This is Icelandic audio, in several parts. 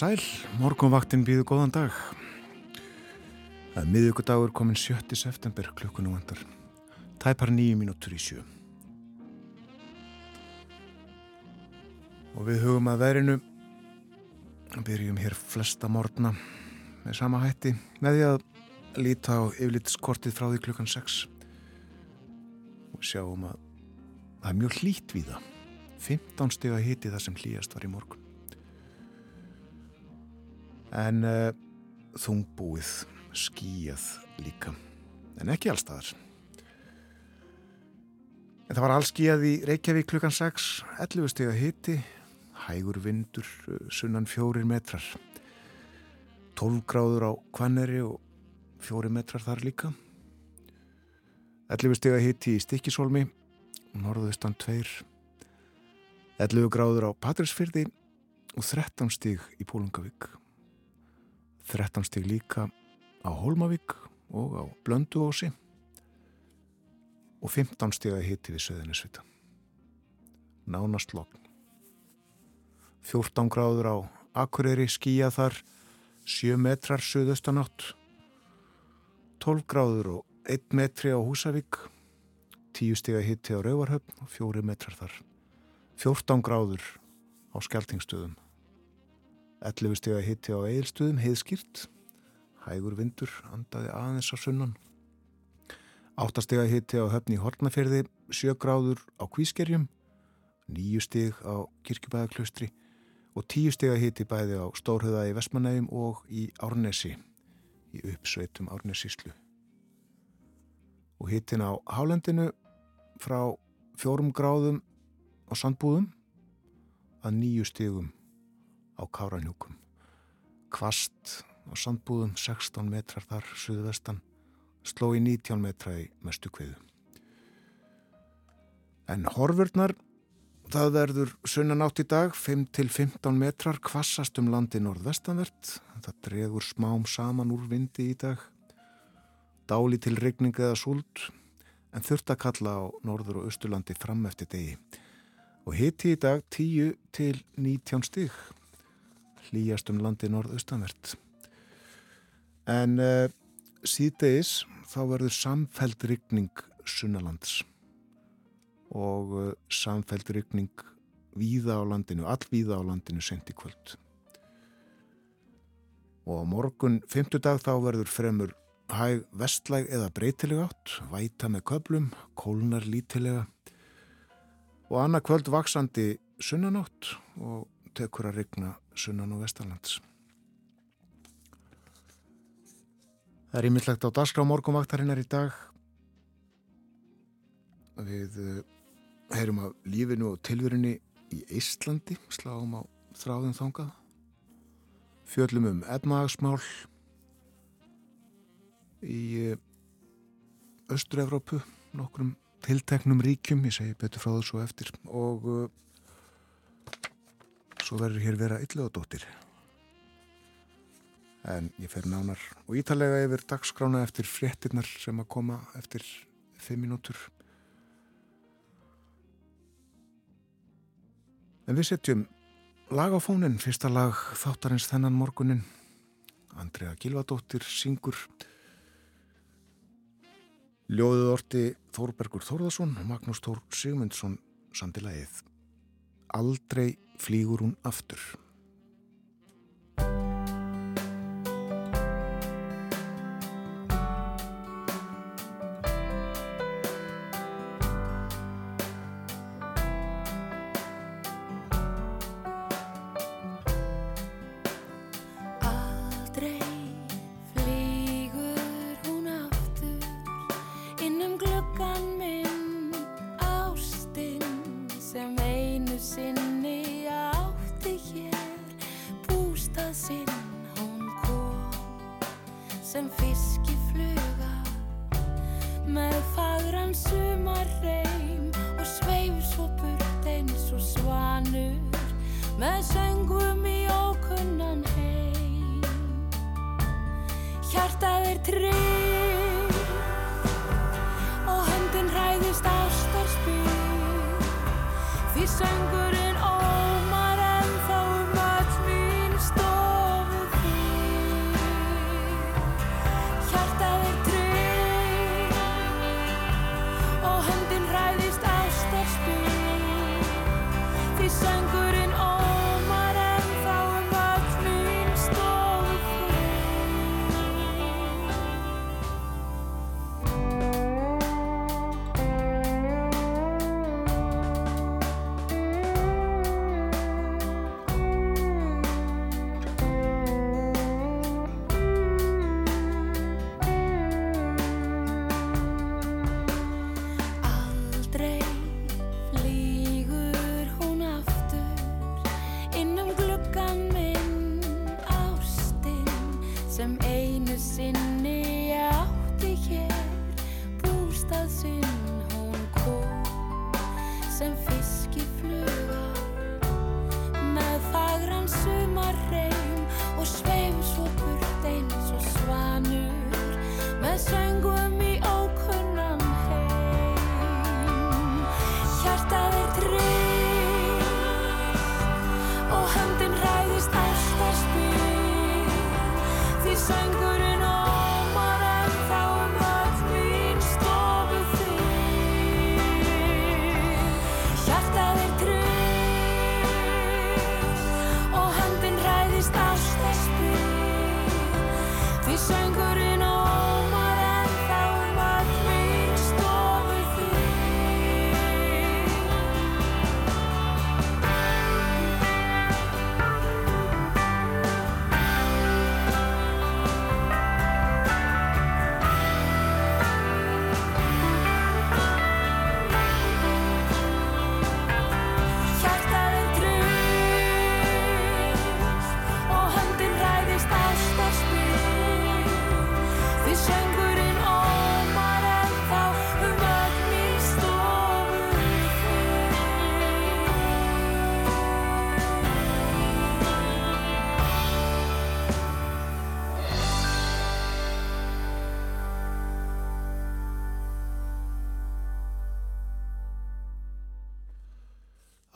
sæl, morgunvaktin býðu góðan dag. Það er miðugudagur komin 7. september klukkunum vandar. Tæpar nýju mínútur í sjö. Og við hugum að verinu byrjum hér flesta morgna með sama hætti með því að líta á yfirlitskortið frá því klukkan 6 og sjáum að það er mjög hlít við það 15 steg að hiti það sem hlýjast var í morgun en uh, þungbúið skíjað líka. En ekki allstaðar en það var allskíjað í Reykjavík klukkan 6 11 steg að hiti hægur vindur uh, sunnan fjórir metrar. 12 gráður á Kvanneri og fjóri metrar þar líka. 11 steg að hiti í Stikkisólmi norðaustan 2 11 gráður á Patrísfyrði og 13 stig í Pólungavík 13 stig líka á Holmavík og á Blönduósi og 15 stig að hitti við Söðunisvita. Nánast lokn. 14 gráður á Akureyri skíja þar 7 metrar söðaustanátt 12 gráður og 1 metri á Húsavík 10 stig að hitti á Rauvarhöfn og 4 metrar þar 14 gráður á Skeltingstöðum 11 steg að hitti á eilstuðum, heiðskýrt, hægur vindur, andaði aðeins á sunnan. 8 steg að hitti á höfni Hortnaferði, 7 gráður á Kvískerjum, 9 steg á Kirkjubæðaklaustri og 10 steg að hitti bæði á Stórhauða í Vestmanægum og í Árnesi, í uppsveitum Árnesíslu. Og hittin á Hálendinu frá 4 gráðum á Sandbúðum að 9 stegum á Káranjúkum. Kvast á sandbúðum 16 metrar þar suðvestan, sló í 19 metra í mestu kviðu. En horfurnar, það verður sunnan átt í dag, 5-15 metrar kvassast um landi norðvestanvert. Það dregur smám saman úr vindi í dag. Dáli til regning eða súld, en þurft að kalla á norður og austurlandi fram eftir degi. Og hitti í dag 10 til 19 stygg hlýjast um landi norðaustanvert. En uh, síðdeis þá verður samfæld ryggning sunnalands og uh, samfæld ryggning víða á landinu, allvíða á landinu sent í kvöld. Og morgun, fymtudag, þá verður fremur hæg vestlæg eða breytileg átt, væta með köplum, kólnar lítilega og annað kvöld vaksandi sunnanátt og tekur að regna sunnan og vestarlands. Það er ímyndlegt á dagskrá morgumvaktarinnar í dag. Við uh, heyrum af lífinu og tilverunni í Íslandi, sláum á þráðum þangað. Fjöllum um efnahagsmál í Östur-Evrópu, nokkrum tilteknum ríkjum, ég segi betur frá þessu eftir og uh, svo verður hér vera ylluðadóttir. En ég fer nánar og ítalega yfir dagskrána eftir fréttinnar sem að koma eftir fimm minútur. En við setjum lag á fónin, fyrsta lag þáttarins þennan morgunin. Andrea Gilvadóttir syngur Ljóðuð orti Þórbergur Þórðarsson og Magnús Tór Sigmundsson samtilegið. Aldrei flýgur hún aftur.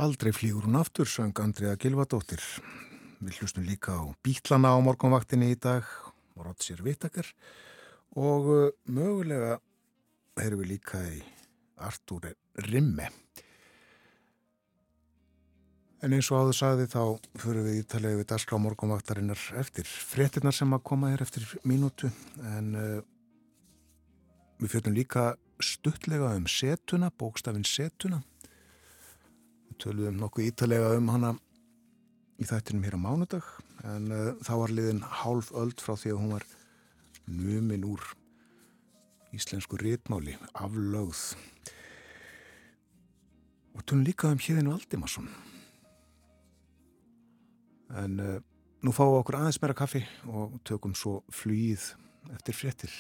Aldrei flýgur hún aftur, sang Andriða Gilvadóttir. Við hlustum líka á Bítlana á morgunvaktinni í dag, Rotsir Vittakar og uh, mögulega erum við líka í Artúri Rimme. En eins og áður sagði þá fyrir við ítalegi við Darská morgunvaktarinnar eftir fréttinnar sem að koma hér eftir mínútu en uh, við fjöldum líka stuttlega um setuna, bókstafinn setuna töluðum nokkuð ítalega um hana í þættinum hér á mánudag en uh, þá var liðin hálf öld frá því að hún var numin úr íslensku rítmáli aflögð. Og tölum líka um híðinu Aldimarsson en uh, nú fáum við okkur aðeins meira kaffi og tökum svo flýð eftir fréttir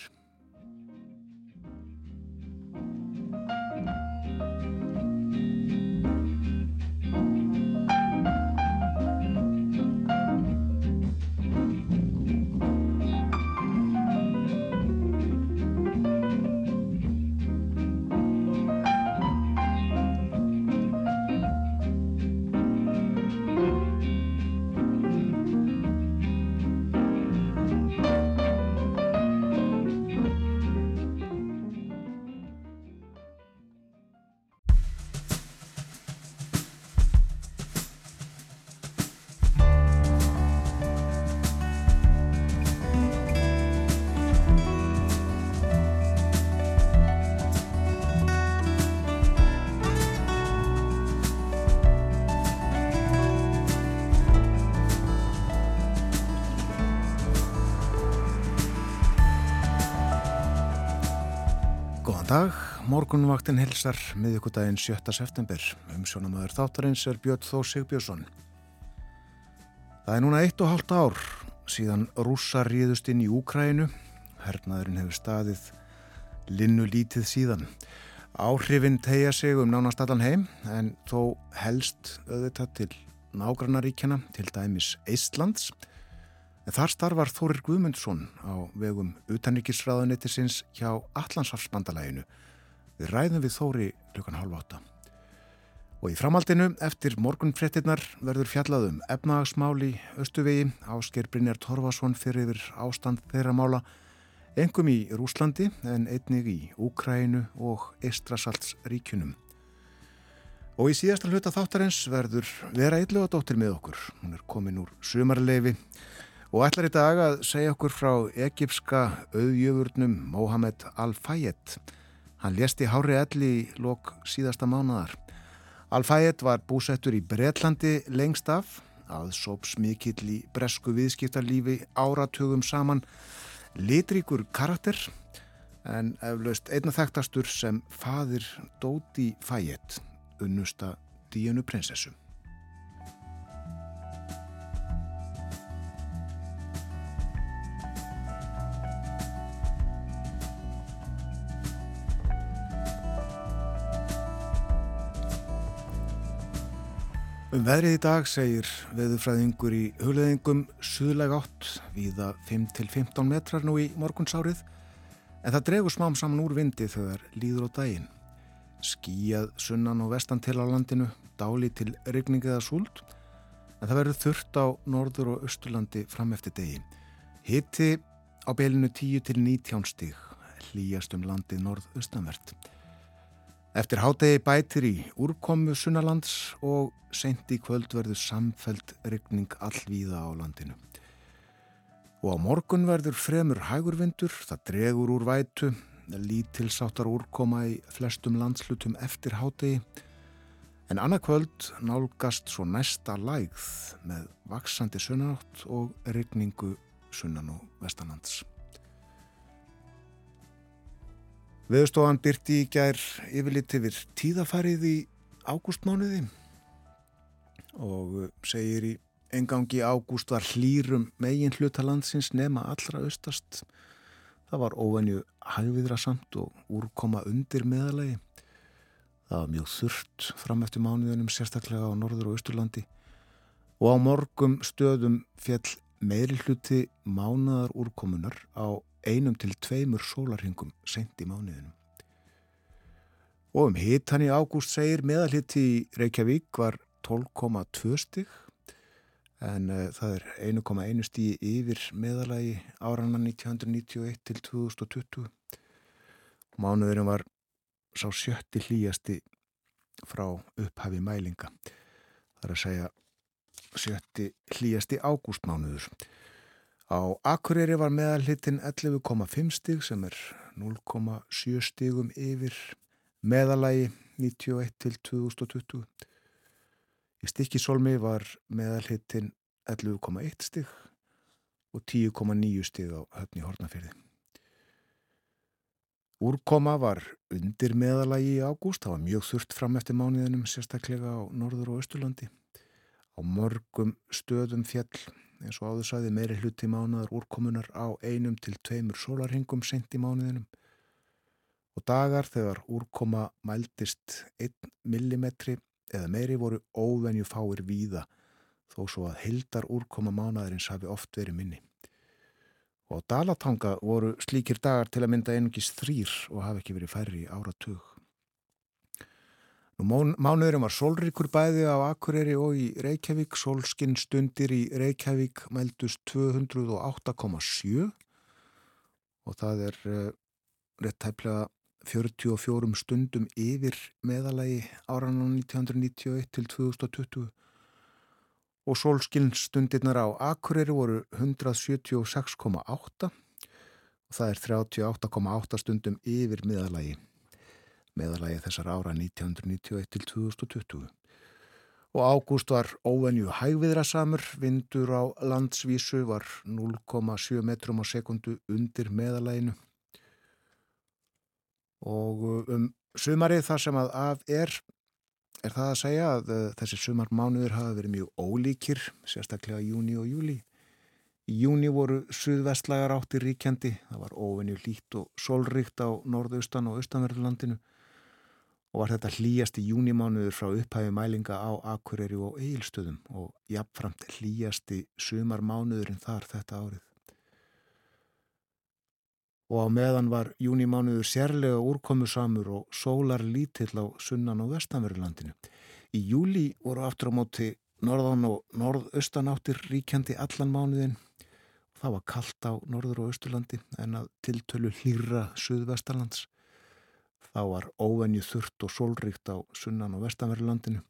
Morgunvaktin hilsar miðugudaginn 7. september. Umsjónamaður þáttarins er Björn Þó Sigbjörnsson. Það er núna eitt og hálft ár síðan rússar ríðust inn í Úkrænu. Hernaðurinn hefur staðið linnu lítið síðan. Áhrifin tegja sig um nánast allan heim en þó helst auðvitað til nágrannaríkjana, til dæmis Eistlands. En þar starfar Þórir Guðmundsson á vegum utanrikisræðunettisins hjá Allandsafsbandalæginu. Við ræðum við Þóri klukkan halv átta. Og í framhaldinu eftir morgunfrettinnar verður fjallaðum efnahagsmáli Östuvegi ásker Brynjar Torfason fyrir yfir ástand þeirra mála engum í Rúslandi en einnig í Úkrænu og Eistrasaltsríkunum. Og í síðasta hluta þáttarins verður vera eitthvað dóttir með okkur. Hún er komin úr sumarleifi og ætlar í dag að segja okkur frá egipska auðjöfurnum Mohamed Al-Fayed. Hann lést í hári elli í lok síðasta mánadar. Al-Fayed var búsettur í Breitlandi lengst af, aðsóps mikill í bresku viðskiptarlífi áratugum saman, litríkur karakter, en eflaust einna þekktastur sem fadir Dóti Fayed, unnusta díunu prinsessu. Um veðrið í dag segir veðufræðingur í hulöðingum suðlega átt viða 5-15 metrar nú í morgunsárið en það dregur smám saman úr vindi þegar líður á daginn. Skíjað sunnan og vestan til á landinu, dáli til regningiða súld en það verður þurft á norður og austurlandi fram eftir degi. Hitti á belinu 10-19 stig, hlýjast um landið norð-austanvert. Eftir hádegi bætir í úrkomu sunnalands og sent í kvöld verður samfelt regning allvíða á landinu. Og á morgun verður fremur hægurvindur, það dregur úr vætu, lítilsáttar úrkoma í flestum landslutum eftir hádegi, en annað kvöld nálgast svo næsta lægð með vaksandi sunnanátt og regningu sunnan og vestanlands. Veðustofan byrti í gær yfirleitt yfir tíðafarið í ágústmánuði og uh, segir í engangi ágúst var hlýrum megin hlutalandsins nema allra austast. Það var óvenju hægviðra samt og úrkoma undir meðalagi. Það var mjög þurft fram eftir mánuðunum sérstaklega á norður og austurlandi og á morgum stöðum fjall meiri hluti mánuðar úrkomunar á einum til tveimur sólarhingum sent í mánuðinum. Og um hitan í ágúst segir meðalhitt í Reykjavík var 12,2 stig en uh, það er 1,1 stíi yfir meðalagi áranna 1991 til 2020. Mánuðurinn var sá sjötti hlýjasti frá upphafi mælinga. Það er að segja sjötti hlýjasti ágústmánuður. Á Akureyri var meðalhitin 11,5 stig sem er 0,7 stigum yfir meðalagi 91 til 2020. Í stikkisólmi var meðalhitin 11,1 stig og 10,9 stig á höfni Hortnafyrði. Úrkoma var undir meðalagi í ágúst, það var mjög þurft fram eftir mánuðinum sérstaklega á norður og austurlandi. Á mörgum stöðum fjall eins og áður sæði meiri hluti mánuðar úrkomunar á einum til tveimur sólarhingum sent í mánuðinum og dagar þegar úrkoma mældist 1 mm eða meiri voru óvenju fáir víða þó svo að hildar úrkoma mánuðarins hafi oft verið minni. Og á Dalatanga voru slíkir dagar til að mynda einungis þrýr og hafi ekki verið færri áratug. Mánuðurinn var sólríkur bæði á Akureyri og í Reykjavík, sólskinn stundir í Reykjavík mældust 208,7 og það er uh, rétt tæplega 44 stundum yfir meðalagi áranan 1991 til 2020 og sólskinn stundirnar á Akureyri voru 176,8 og það er 38,8 stundum yfir meðalagi meðalagi þessar ára 1991 til 2020. Og ágúst var óvenju hægviðrasamur, vindur á landsvísu var 0,7 metrum á sekundu undir meðalaginu. Og um sumarið þar sem að af er, er það að segja að uh, þessi sumar mánuður hafa verið mjög ólíkir, sérstaklega júni og júli. Í júni voru suðvestlagar áttir ríkjandi, það var ofenju lít og solríkt á norðaustan og austanverðurlandinu og var þetta hlýjasti júnimánuður frá upphæfi mælinga á Akureyri og Egilstöðum og jafnframt hlýjasti sumarmánuðurinn þar þetta árið. Og á meðan var júnimánuður sérlega úrkomusamur og sólar lítill á sunnan og vestanverðurlandinu. Í júli voru aftur á móti norðan og norðaustanáttir ríkjandi allan mánuðin. Það var kallt á norður og austurlandi en að tiltölu hlýra suðvestarlands. Þá var óvenju þurrt og sólríkt á sunnan og vestanverðurlandinu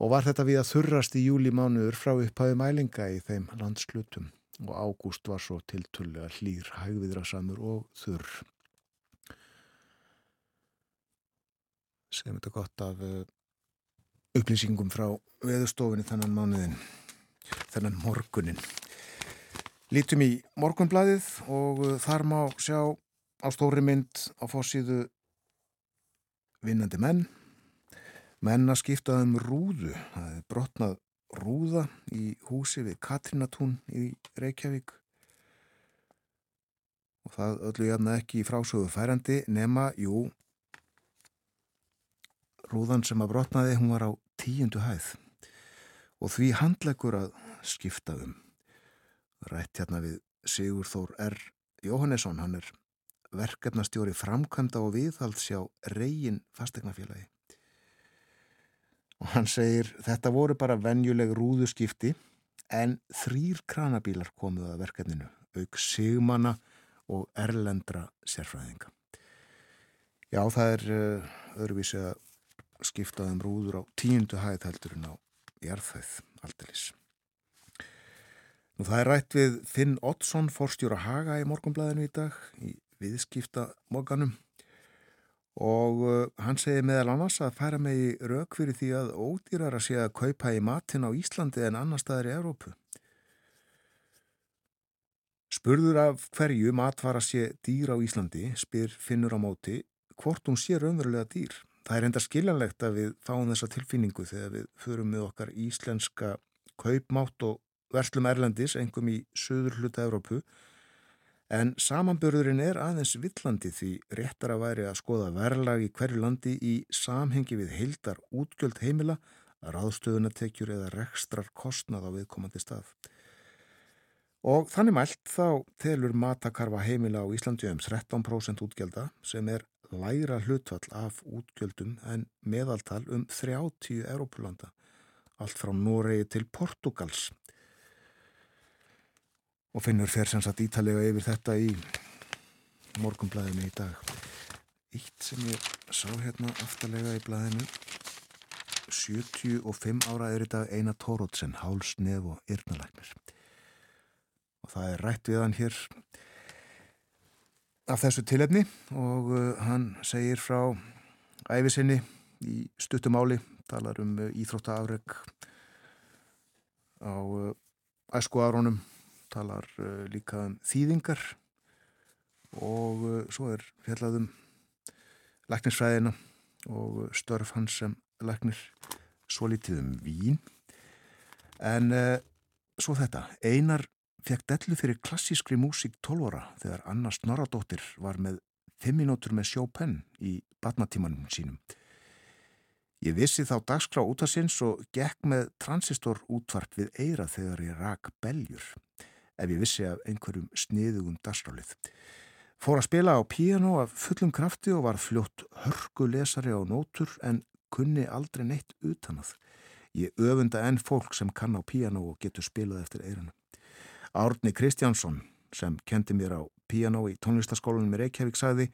og var þetta við að þurrast í júlimánuður frá upphæðu mælinga í þeim landslutum og ágúst var svo tiltullega hlýr, hægviðrasamur og þurr. Segum þetta gott af uh, upplýsingum frá veðustofinni þennan mánuðin, þennan morgunin. Lítum í morgunblæðið og uh, þar má sjá á stóri mynd á fórsíðu vinnandi menn menn að skipta um rúðu. Það er brotnað rúða í húsi við Katrinatún í Reykjavík. Og það öllu jafna ekki í frásögu færandi nema, jú rúðan sem að brotnaði hún var á tíundu hæð. Og því handlegur að skipta um. Rætt hérna við Sigur Þór R. Jóhannesson hann er verkefnastjóri framkvæmda og viðhaldsjá reygin fastegnafélagi. Og hann segir þetta voru bara venjuleg rúðuskipti en þrýr kranabílar komuð að verkefninu, auk sigmanna og erlendra sérfræðinga. Já, það er uh, öðruvísi að skiptað um rúður á tíundu hæð heldur en á jarðhæð aldilis. Nú það er rætt við Finn Oddsson, forstjóra Haga í morgunblæðinu í dag í viðskipta morganum og uh, hann segir meðal annars að færa mig í rauk fyrir því að ódýrar að sé að kaupa í matin á Íslandi en annar staðar í Európu. Spurður af hverju matvara sé dýr á Íslandi spyr Finnur á móti hvort hún sé raunverulega dýr. Það er enda skiljanlegt að við fáum þessa tilfinningu þegar við förum með okkar íslenska kaupmátt og verslum Erlendis, engum í söður hluta Európu En samanbörðurinn er aðeins villandi því réttar að væri að skoða verðlag í hverju landi í samhengi við heildar útgjöld heimila, ráðstöðunatekjur eða rekstrar kostnað á viðkomandi stað. Og þannig mælt þá telur matakarfa heimila á Íslandi um 13% útgjölda sem er læra hlutvall af útgjöldum en meðaltal um 30 Európulanda, allt frá Noregi til Portugals og finnur fer sem sagt ítalega yfir þetta í morgumblæðinu í dag. Ítt sem ég sá hérna aftalega í blæðinu 75 ára er þetta Einar Tórótsen, Háls, Nef og Yrnalæknir og það er rætt við hann hér af þessu tilefni og uh, hann segir frá æfisinni í stuttumáli talar um uh, íþróttaafreg á uh, æsku árónum talar uh, líka um þýðingar og uh, svo er fjallaðum læknisfræðina og störf hans sem læknir. Svo litið um vín. En uh, svo þetta. Einar fekk dellu fyrir klassískri músík 12 óra þegar Anna Snorradóttir var með 5 minútur með Chopin í batnatímanum sínum. Ég vissi þá dagskrá útarsins og gekk með transistor útvarp við eira þegar ég rak beljur ef ég vissi af einhverjum sniðugum dasrálið. Fór að spila á piano af fullum krafti og var fljótt hörgu lesari á nótur en kunni aldrei neitt utanað. Ég öfunda enn fólk sem kann á piano og getur spilað eftir eirinu. Árni Kristjánsson sem kendi mér á piano í tónlistaskólanum í Reykjavík sagði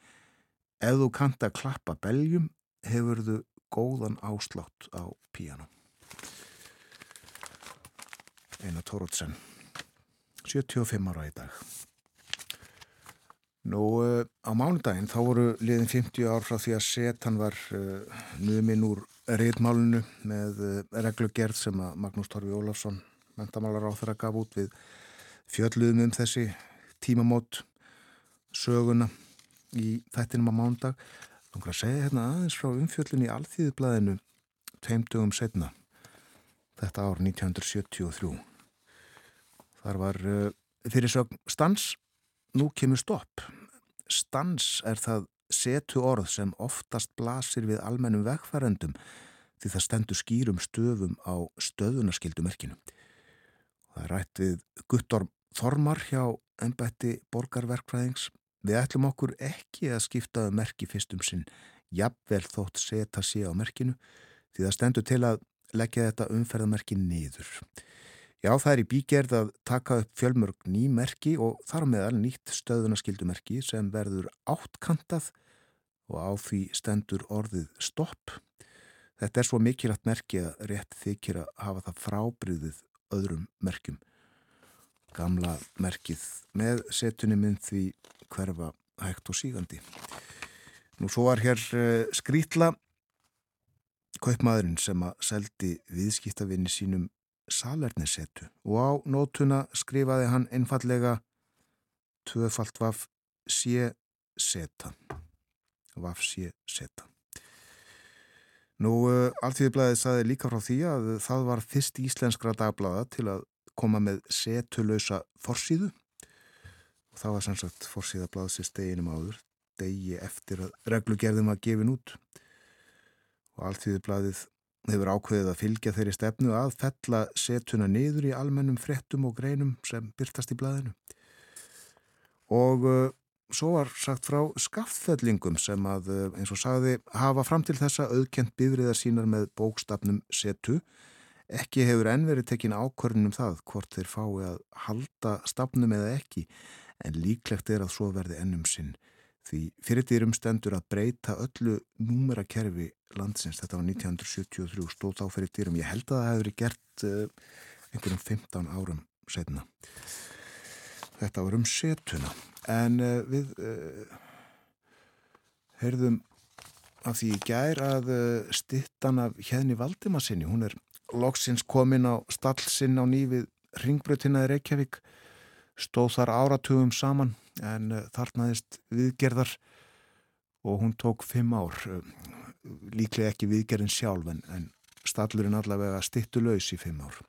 Ef þú kant að klappa beljum hefur þú góðan áslátt á piano. Einar Tórótsen 75 ára í dag. Nú uh, á mánudaginn þá voru liðin 50 ár frá því að setan var uh, numin úr reitmálunu með uh, reglugerð sem að Magnús Torfi Ólafsson, mentamálar á þeirra gaf út við fjöldluðum um þessi tímamót söguna í þættinum á mánudag. Þannig að segja hérna aðeins frá umfjöldlunni í Alþýðublaðinu tveimtugum setna, þetta ár 1973. Þar var uh, fyrir sögn stans, nú kemur stopp. Stans er það setu orð sem oftast blasir við almennum vegfærendum því það stendur skýrum stöfum á stöðunarskildumerkinu. Það er rætt við Guttorm Þormar hjá ennbætti borgarverkfræðings. Við ætlum okkur ekki að skipta um merki fyrstum sinn, jafnvel þótt seta sé á merkinu því það stendur til að leggja þetta umferðamerki niður. Já, það er í bígerð að taka upp fjölmörg ný merki og þar meðal nýtt stöðunarskildumerki sem verður áttkantað og á því stendur orðið stopp. Þetta er svo mikilvægt merki að rétt þykir að hafa það frábriðið öðrum merkjum. Gamla merkið með setunni mynd því hverfa hægt og sígandi. Nú svo var hér uh, skrítla kaupmaðurinn sem að seldi viðskiptavinni sínum salernisetu og á nótuna skrifaði hann einfallega tvöfalt vaf sé seta. Vaf sé seta. Nú, uh, Alþjóðiblaðið saði líka frá því að það var fyrst íslenskra dagblaða til að koma með setulösa forsýðu og það var sannsagt forsýðablað sér steginum áður, degi eftir að reglugerðum var gefin út og Alþjóðiblaðið hefur ákveðið að fylgja þeirri stefnu að fella setuna niður í almennum frettum og greinum sem byrtast í blaðinu og uh, Svo var sagt frá skaffellingum sem að, eh, eins og sagði, hafa fram til þessa auðkent bifriðar sínar með bókstafnum setu. Ekki hefur enn verið tekin ákvörnum það hvort þeir fái að halda stafnum eða ekki, en líklegt er að svo verði ennum sinn. Því fyrirtýrum stendur að breyta öllu númerakerfi landsins, þetta var 1973, stóð þá fyrirtýrum. Ég held að það hefur gert uh, einhverjum 15 árum setna. Þetta var um setuna en uh, við uh, heyrðum af því í gær að stittan af hérni Valdimarsinni, hún er loksins komin á stallsinn á nýfið ringbröðtina í Reykjavík stóð þar áratugum saman en þarnaðist viðgerðar og hún tók fimm ár. Líklega ekki viðgerðin sjálf en, en stallurinn allavega stittu laus í fimm ár.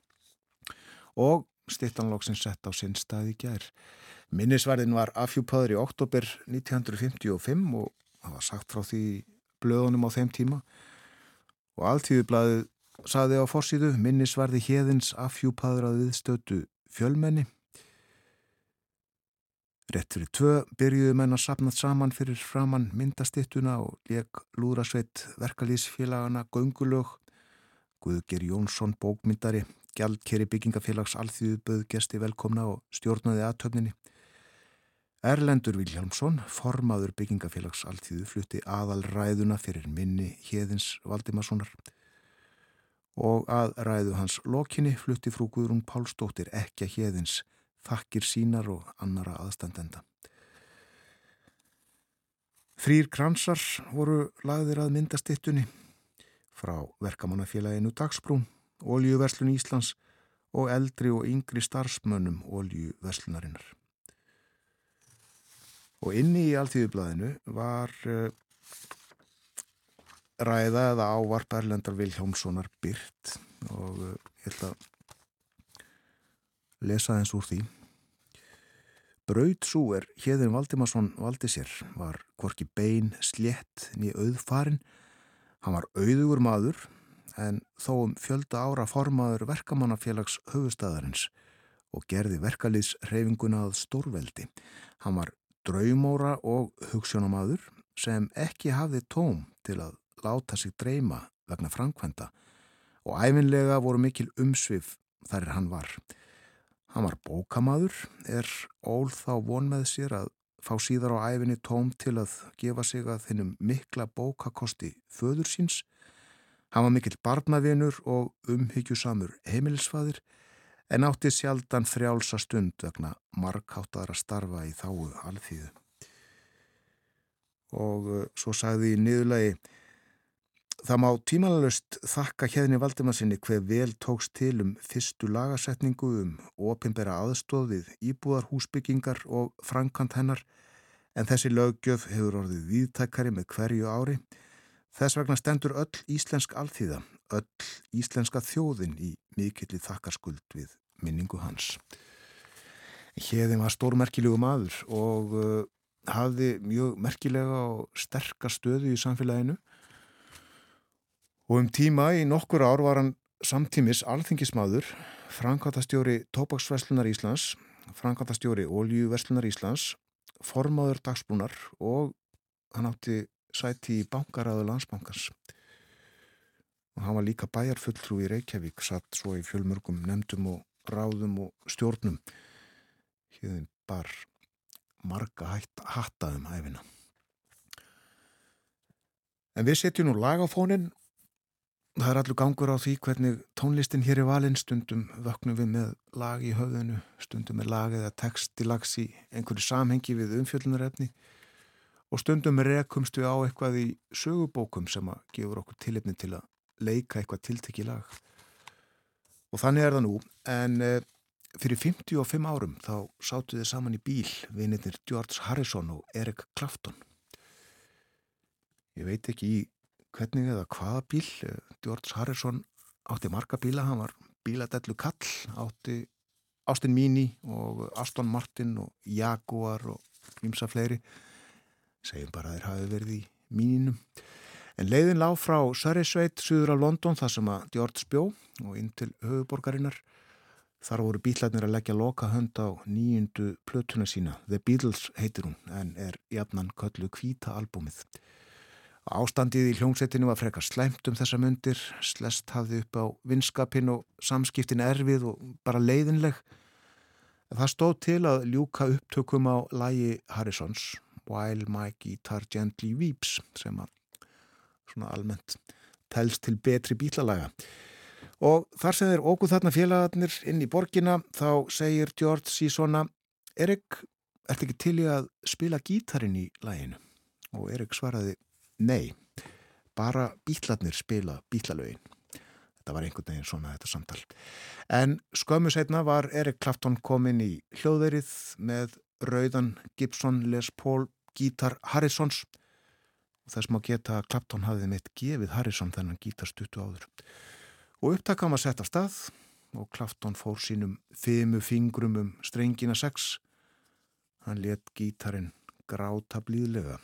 Og stittanlóksinn sett á sinn stað í gær. Minnisvarðin var afhjúpaður í oktober 1955 og það var sagt frá því blöðunum á þeim tíma. Og alltíðublaðið saði á fórsíðu minnisvarði hérðins afhjúpaður að viðstötu fjölmenni. Rett fyrir tvö byrjuðu menn að sapnað saman fyrir framann myndastittuna og leik lúðrasveit verkalýsfélagana Göngulög, Guðger Jónsson bókmyndari, Gjaldkeri byggingafélags alþjóðu böð gesti velkomna og stjórnaði aðtöfninni. Erlendur Viljámsson, formaður byggingafélags alltíðu, flutti aðal ræðuna fyrir minni Hjeðins Valdimarssonar. Og að ræðu hans lokinni flutti frú Guðrún Pálsdóttir ekki að Hjeðins þakkir sínar og annara aðstandenda. Þrýr kransar voru lagðir að myndastittunni frá verkamannafélaginu Dagsbrún, Óljuverslun Íslands og eldri og yngri starfsmönnum Óljuverslunarinnar. Og inni í alltíðublaðinu var uh, ræða eða ávarp Erlendar Viljámssonar byrt og uh, ég ætla að lesa eins úr því. Brautsúer Hjeðin Valdimarsson valdi sér var hvorki bein, slétt niður auðfarin. Hann var auðugur maður en þó um fjölda ára formaður verkamannafélags höfustæðarins og gerði verkalýðs reyfinguna að stórveldi. Hann var draumóra og hugssjónamaður sem ekki hafði tóm til að láta sig dreyma vegna framkvæmda og æfinlega voru mikil umsvið þar hann var. Hann var bókamaður, er ól þá von með sér að fá síðar á æfinni tóm til að gefa sig að þinnum mikla bókakosti föður síns. Hann var mikill barnavinur og umhyggjusamur heimilisfadir en átti sjaldan frjálsa stund vegna markháttara starfa í þáu alþýðu. Og uh, svo sagði í niðurlegi Það má tímanalust þakka hérni Valdimarsinni hver vel tókst til um fyrstu lagasetningu um opimbera aðstóðið, íbúðarhúsbyggingar og frankant hennar en þessi löggjöf hefur orðið viðtækari með hverju ári. Þess vegna stendur öll íslensk alþýða öll íslenska þjóðin í mikilli þakkarskuld við minningu hans. Hérðin var stórmerkilegu maður og uh, hafði mjög merkilega og sterkar stöðu í samfélaginu og um tíma í nokkur ár var hann samtímis alþingismadur, Frankvátastjóri Tópaksveslunar Íslands, Frankvátastjóri Óljúveslunar Íslands, formadur dagsbrúnar og hann átti sæti í bankaræðu landsbankans. Og hann var líka bæjarfulltrú í Reykjavík, satt svo í fjölmörgum nefndum og ráðum og stjórnum. Hérðin bar marga hattaðum hæfina. En við setjum nú lag á fónin Það er allur gangur á því hvernig tónlistin hér er valinn, stundum vöknum við með lag í höfðinu, stundum með lag eða text í lags í einhverju samhengi við umfjöldunarefni og stundum rekumst við á eitthvað í sögubókum sem að gefur okkur tilipni til að leika eitthvað tiltekki lag. Og þannig er það nú, en e, fyrir 55 árum þá sáttu þið saman í bíl vinirnir George Harrison og Eric Clapton. Ég veit ekki í hvernig eða hvaða bíl George Harrison átti marga bíla hann var bíladellu kall átti Austin Mini og Aston Martin og Jaguar og ímsa fleiri. Segjum bara að þeir hafi verið í míninum en leiðin lág frá Surreysveit suður af London þar sem að George spjó og inn til höfuborgarinnar þar voru bílarnir að leggja loka hönd á nýjundu plötuna sína. The Beatles heitir hún en er jafnan köllu kvíta albúmið Ástandið í hljómsettinu var frekar slæmt um þessa myndir, slest hafði upp á vinskapin og samskiptin erfið og bara leiðinleg. Það stóð til að ljúka upptökum á lægi Harrisons While My Guitar Gently Weeps sem að svona almennt telst til betri bílalaga. Og þar sem þeir óguð þarna félagarnir inn í borgina þá segir George svona Erik, ert ekki til í að spila gítarin í læginu? Og Erik svaraði Nei, bara bítlarnir spila bítlalögin. Þetta var einhvern veginn svona þetta samtal. En skömmu setna var Erik Clapton komin í hljóðverið með rauðan Gibson Les Paul gítar Harrisons þess má geta að Clapton hafði mitt gefið Harrison þennan gítarstuttu áður. Og upptakam að setja stað og Clapton fór sínum fimu fingrum um strengina sex. Hann let gítarin gráta blíðlega.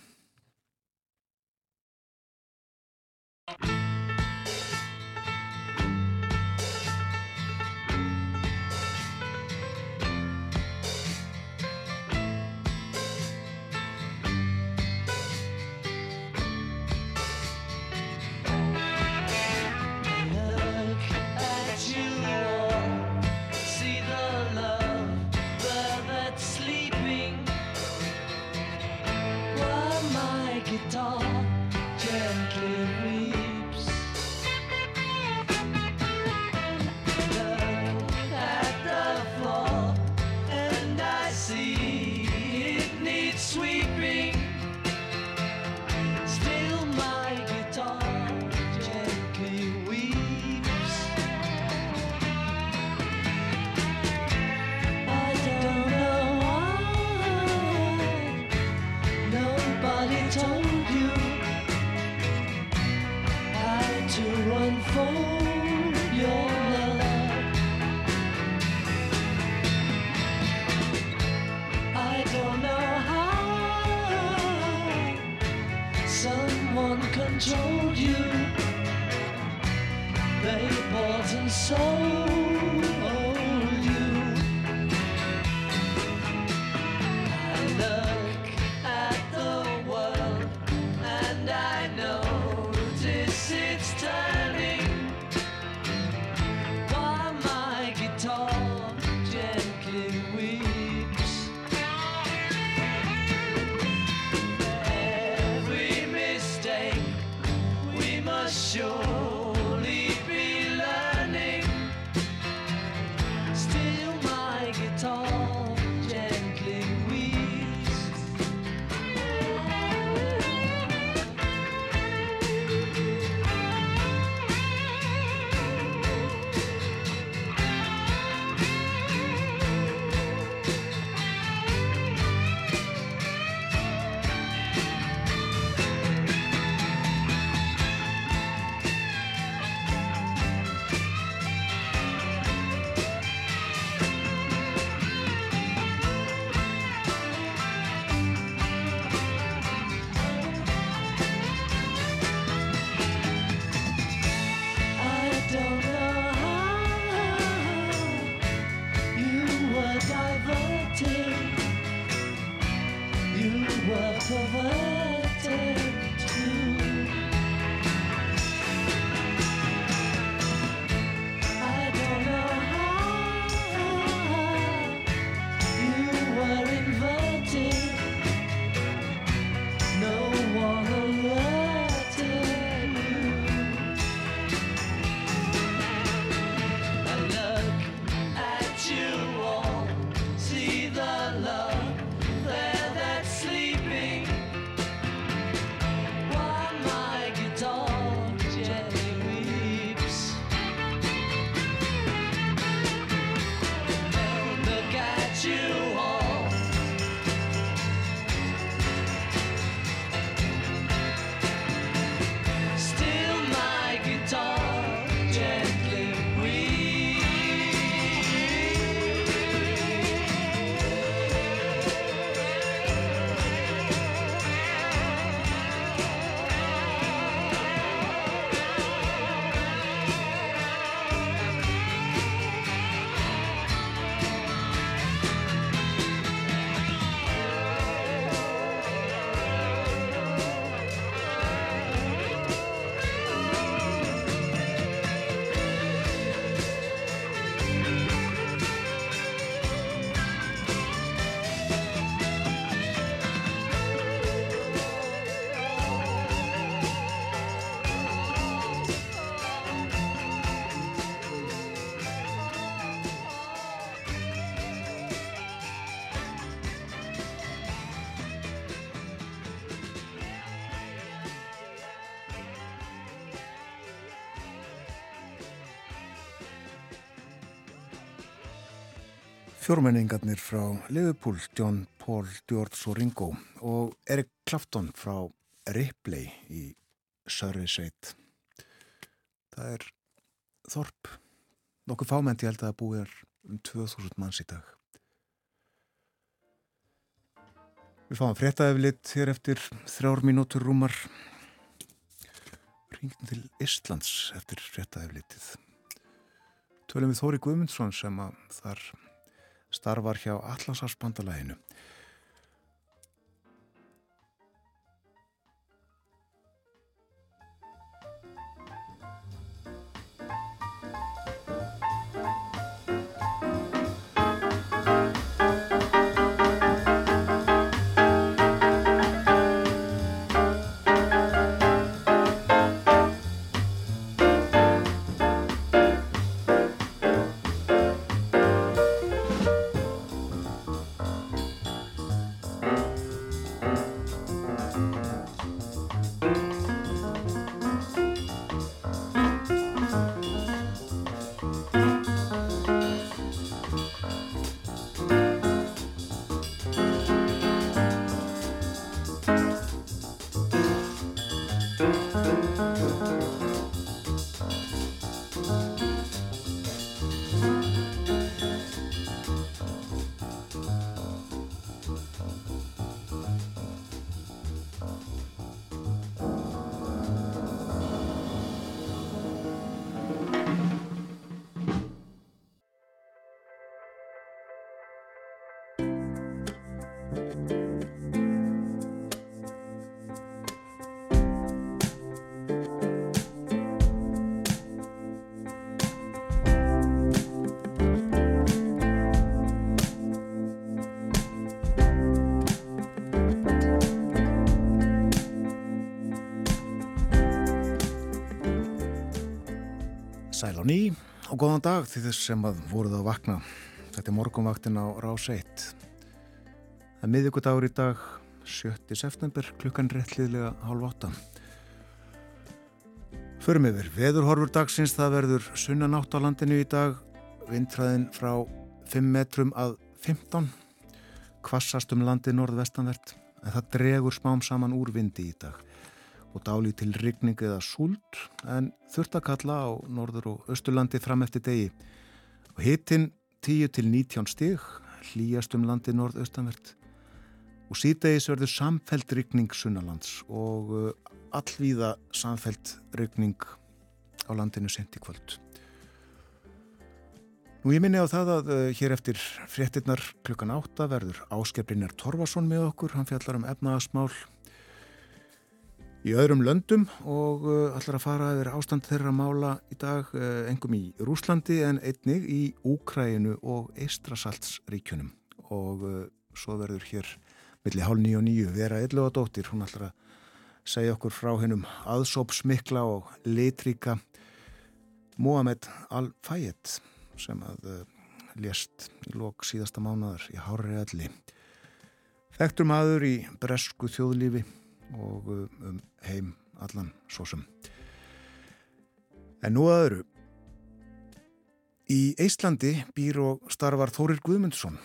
Thank you. told you they bought and sold. Fjórmenningarnir frá Liverpool, John Paul, George og Ringo og Eric Clapton frá Ripley í Surveysveit. Það er Þorp, nokkuð fámenti held að það búið um 2000 manns í dag. Við fáum fréttaeflitt hér eftir þrjár mínútur rúmar. Ringin til Íslands eftir fréttaeflittið. Tölum við Þóri Guðmundsson sem að þar starfar hjá Allarsafsbandalæginu. Á ný og góðan dag því þess sem að voruð að vakna. Þetta er morgunvaktin á Rás 1. Það er miðugudagur í dag, 7. september, klukkan réttliðlega hálf 8. Förum yfir, veðurhorfur dagsins, það verður sunnanátt á landinu í dag, vindræðin frá 5 metrum að 15, kvassast um landið norðvestanvert, en það dregur smám saman úr vindi í dag og dáli til rigning eða súld en þurft að kalla á norður og austurlandi fram eftir degi. Og hittinn 10 til 19 stig hlýjast um landi norð-austanvert. Og síðdegis verður samfelt rigning sunnalands og uh, allvíða samfelt rigning á landinu sent í kvöld. Nú ég minni á það að uh, hér eftir fréttinnar klukkan 8 verður Áskeprinjar Torfason með okkur, hann fjallar um efnaðasmál í öðrum löndum og uh, ætlar að fara yfir ástand þeirra mála í dag uh, engum í Rúslandi en einnig í Úkræinu og Eistrasaltsríkjunum og uh, svo verður hér millir hálf nýju og nýju vera eitthvað dóttir, hún ætlar að segja okkur frá hennum aðsópsmikla og litríka Mohamed Al-Fayed sem að lést í lok síðasta mánadar í Hári Alli Þekktur maður í bresku þjóðlífi og um heim allan svo sem. En nú aðuru. Í Íslandi býr og starfar Þórir Guðmundsson.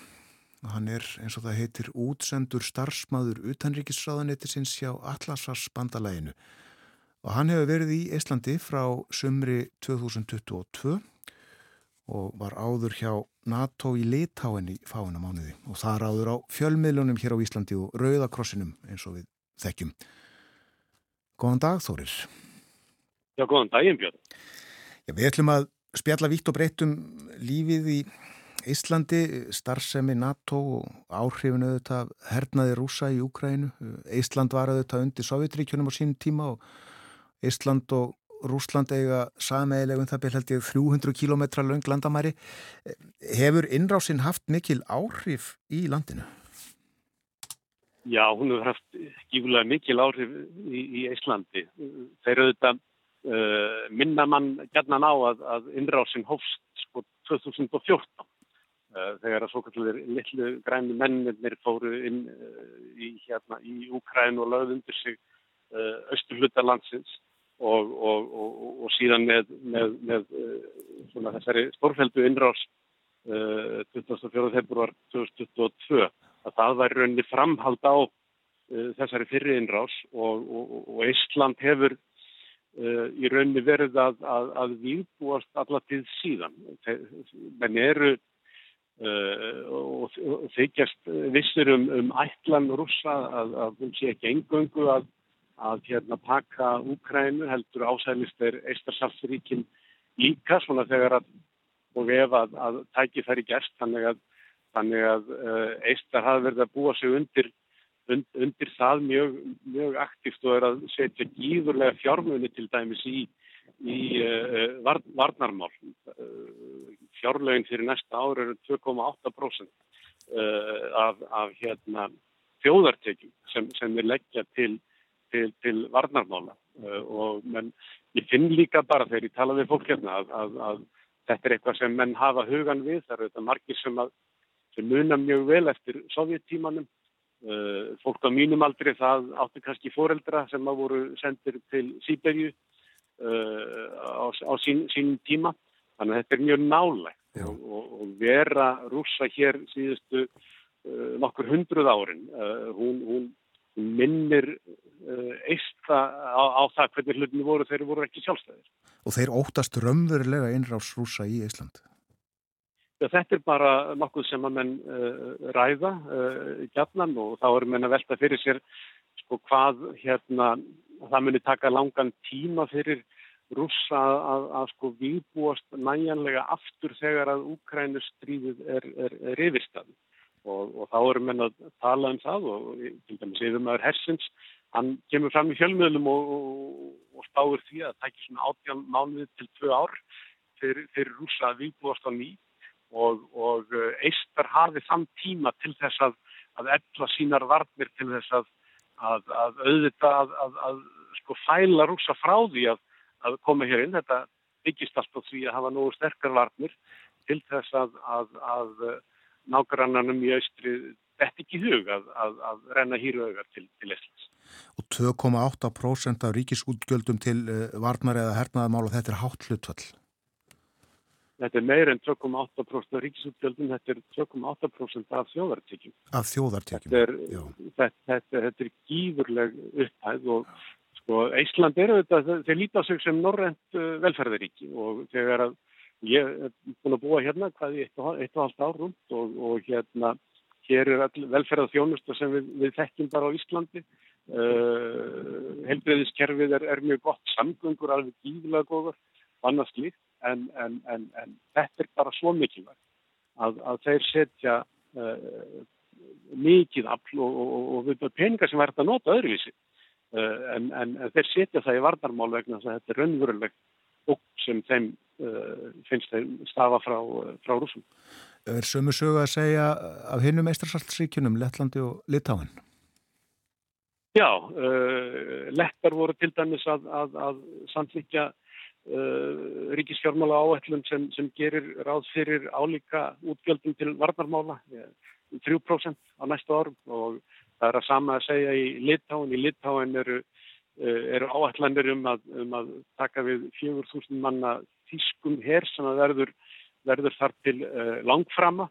Hann er eins og það heitir útsendur starfsmaður utanríkisráðanetisins hjá Atlasars bandalæginu og hann hefur verið í Íslandi frá sumri 2022 og var áður hjá NATO í Litáin í fáina mánuði og það er áður á fjölmiðlunum hér á Íslandi og Rauðakrossinum eins og við þekkjum. Góðan dag Þórir. Já, góðan daginn Björn. Já, við ætlum að spjalla vítt og breyttum lífið í Íslandi, starfsemi NATO og áhrifinu auðvitað hernaði rúsa í Úkrænu. Ísland var auðvitað undir Sovjetríkjunum á sínum tíma og Ísland og Rúsland eiga sameiglegum það byrj held ég 300 km lang landamæri. Hefur innrásinn haft mikil áhrif í landinu? Já, hún hefur haft gífulega mikil áhrif í, í Íslandi. Þeir auðvitað uh, minna mann gætnan á að, að innrásin hófst sko 2014 uh, þegar að svo kallir litlu græni mennir fóru inn uh, í, hérna, í Úkræn og lögð undir sig austurhluta landsins og, og, og, og síðan með, með, með svona þessari stórfældu innrás 24. februar 2022 að það var rauninni framhald á uh, þessari fyrir innrás og, og, og Ísland hefur uh, í rauninni verið að, að, að výbúast allatið síðan. Menn eru uh, og, og þykjast vissir um, um ætlan rúsa að hún sé ekki engöngu að að hérna pakka Úkrænu heldur ásælist er Eistarsalsríkin líka svona þegar að og ef að, að tæki þær í gerst þannig að, þannig að uh, Eistar hafi verið að búa sig undir, und, undir það mjög, mjög aktíft og er að setja gíðurlega fjármunni til dæmis í, í uh, var, varnarmál. Uh, fjárlegin fyrir næsta ára eru 2,8% af, af hérna, þjóðartekjum sem, sem er leggja til til, til varnarmála uh, og menn, ég finn líka bara þegar ég tala við fólk hérna að, að, að þetta er eitthvað sem menn hafa hugan við, það eru þetta margir sem, að, sem muna mjög vel eftir sovjettímanum uh, fólk á mínum aldri það átti kannski foreldra sem að voru sendir til Sýberju uh, á, á sín, sín tíma þannig að þetta er mjög nálægt og, og, vera rúsa hér síðustu uh, nokkur hundruð árin uh, hún, hún minnir uh, eista á, á það hvernig hlutinu voru þeir voru ekki sjálfstæðir. Og þeir óttast raunverulega einráðsrúsa í Ísland? Þetta er bara nokkuð sem að menn uh, ræða uh, gætnan og þá er menn að velta fyrir sér sko hvað hérna það muni taka langan tíma fyrir rúsa að, að, að sko výbúast næjanlega aftur þegar að Úkrænustríðið er, er, er yfirstafn og, og þá erum við að tala um það og til dæmis yfirmæður Hersins, hann kemur fram í fjölmiðlum og, og, og spáir því að það tækir svona átján mánuði til tvö ár fyrir, fyrir rúsa að viðbúast á ný og eistar hafið þann tíma til þess að, að ella sínar varnir til þess að, að, að auðvita að sko fæla rúsa frá því að koma hér inn. Þetta byggist alltaf því að hafa nógu sterkar varnir til þess að nágrannanum í austri þetta ekki hug að, renna hýruaugar til, til Íslands. Og 2,8% af ríkisútgjöldum til uh, varnar eða hernaðamála, þetta er hátt hlutvall? Þetta er meir en 2,8% af ríkisútgjöldum, þetta er 2,8% af þjóðartekjum. Af þjóðartekjum, er, þetta, þetta, þetta er gífurleg upphæð og sko Ísland eru þetta, þeir líta sig sem norrent uh, velferðaríki og þegar að Ég er búin að búa hérna hvað í eitt og, eitt og halvt ár rúmt og, og hérna hér er velferðað þjónusta sem við, við þekkjum bara á Íslandi. Uh, Helbreyðiskerfið er, er mjög gott, samgöngur alveg gífilega góður, annars líkt, en, en, en, en þetta er bara svo mikilvægt að, að þeir setja uh, mikið afl og, og við peningar sem verður að nota öðruvísi. Uh, en þeir setja það í varnarmál vegna þess að þetta er raunverulegt og sem þeim uh, finnst þeim stafa frá, frá rúsum. Er sömu sögu að segja af hinnum eistrasaltsríkunum, Lettlandi og Litáin? Já, Lettar voru til dæmis að, að, að samtlíkja uh, ríkisfjármála áætlum sem, sem gerir ráð fyrir álíka útgjöldum til varnarmála, 3% á næstu árum og það er að sama að segja í Litáin. Í Litáin eru Eh, eru áallanir um að, um að taka við 4.000 manna þýskum hér sem að verður, verður þar til uh, langframa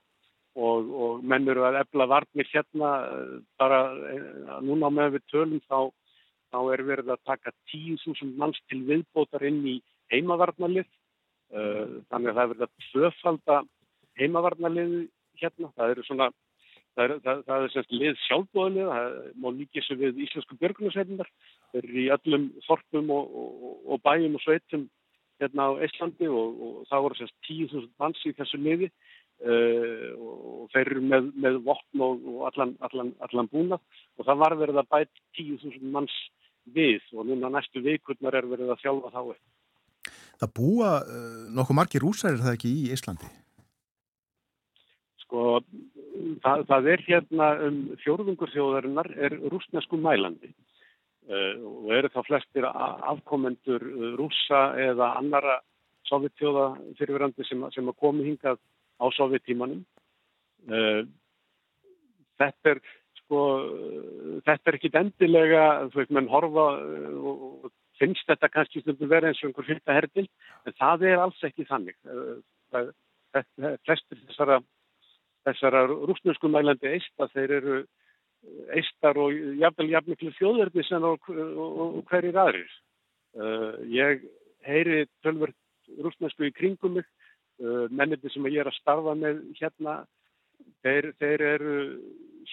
og, og menn eru að ebla varnir hérna uh, bara uh, núna með við tölum þá, þá er verið að taka 10.000 manns til viðbótar inn í heimavarnalið þannig að það er verið að tvöfalda heimavarnalið hérna, það eru svona Það er, það, það er semst lið sjálfbóðanlega, það má líka þessu við íslensku björgunarsveitinnar, þeir eru í öllum þorpum og, og, og bæjum og sveitum hérna á Íslandi og, og það voru semst 10.000 manns í þessu liði uh, og þeir eru með, með vopn og allan, allan, allan búna og það var verið að bæta 10.000 manns við og núna næstu vikurnar er verið að þjálfa þá. Það búa uh, nokkuð margir úsærir það ekki í Íslandi? Sko, það, það er hérna um fjórðungur þjóðarinnar er rúsnesku mælandi uh, og eru þá flestir afkomendur uh, rúsa eða annara sovjetþjóða fyrirverandi sem, sem að komi hingað á sovjettímanum. Uh, þetta er sko, þetta er ekki endilega, þú veist, menn horfa og finnst þetta kannski stundum verið eins og einhver herdil, en það er alls ekki þannig. Það, flestir þessara, þessara rúsnesku mælandi eista þeir eru eistar og jafnvel jafnmiklu þjóðverdi sem og, og, og hverjir aðrir. Uh, ég heyri tölvört rúsnesku í kringum mig, uh, menniti sem ég er að starfa með hérna, þeir, þeir eru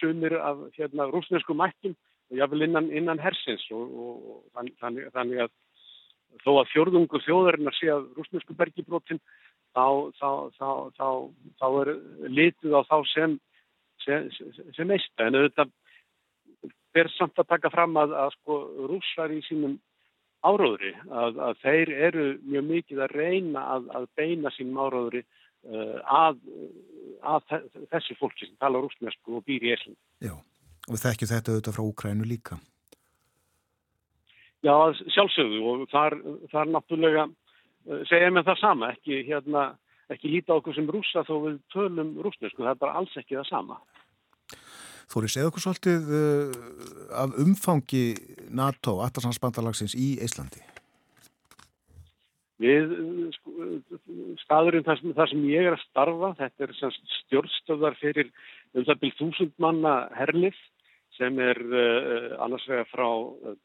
sumir af hérna, rúsnesku mættum jáfnvel innan, innan hersins og, og þannig, þannig að þó að fjörðungu þjóðarinnar sé að rúsnesku bergibrótin þá, þá, þá, þá er litið á þá sem sem, sem eista en auðvitað ber samt að taka fram að, að sko rússar í sínum áróðri að, að þeir eru mjög mikið að reyna að, að beina sínum áróðri uh, að, þessu fólki sem tala rúsnesku og býr í Esland. Já, og þekkju þetta auðvitað frá Úkrænu líka? Já, sjálfsögðu og þar, þar náttúrulega uh, segja með það sama, ekki, hérna, ekki líta okkur sem rúsa þó við tölum rúsnesku, það er bara alls ekki það sama. Þóri, segð okkur svolítið uh, af umfangi NATO, Attarslandsbandalagsins í Íslandi? Við, sko, staðurinn þar sem, þar sem ég er að starfa, þetta er stjórnstöðar fyrir um það byrjum þúsund manna herlið sem er uh, annars vegar frá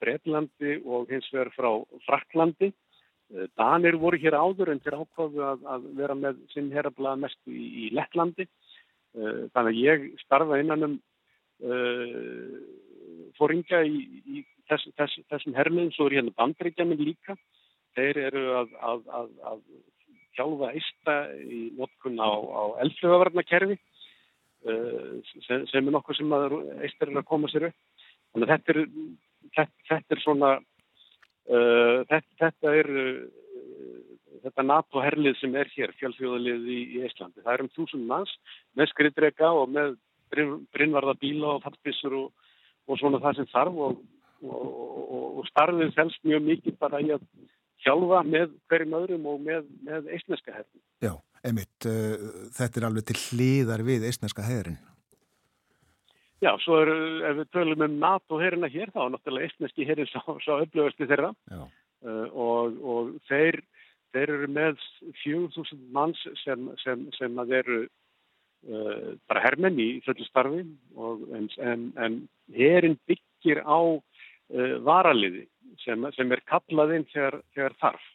Breitlandi og hins vegar frá Fraklandi. Uh, Danir voru hér áður en þeir ákváðu að, að vera með sinn herrablaða mest í, í Lettlandi. Þannig að ég starfa innan um uh, fóringa í, í þess, þess, þessum hermiðum, svo er hérna bandreikjamin líka. Þeir eru að, að, að, hjálfa eista í notkun á, á elflöfavarnakerfi sem, sem er nokkuð sem eistar er að koma sér upp. Þannig að þetta er, þetta, þetta er svona, uh, þetta, þetta er þetta NATO-herlið sem er hér, fjálfjóðalið í, í Íslandi. Það er um þúsund manns með skriðdrega og með brinnvarða bíla og fattbissur og, og svona það sem þarf og, og, og starfið fælst mjög mikið bara í að hjálfa með hverjum öðrum og með, með eistneska herrin. Já, emitt, uh, þetta er alveg til hlýðar við eistneska herrin. Já, svo er, ef við tölum um NATO herrina hér, þá er náttúrulega eistneski herrin sá, sá upplöðusti þeirra uh, og þeir, þeir eru með 4000 manns sem, sem, sem að eru uh, bara hermenn í fullu starfi og, en, en, en herin byggir á varaliði sem, sem er kallað inn þegar, þegar þarf.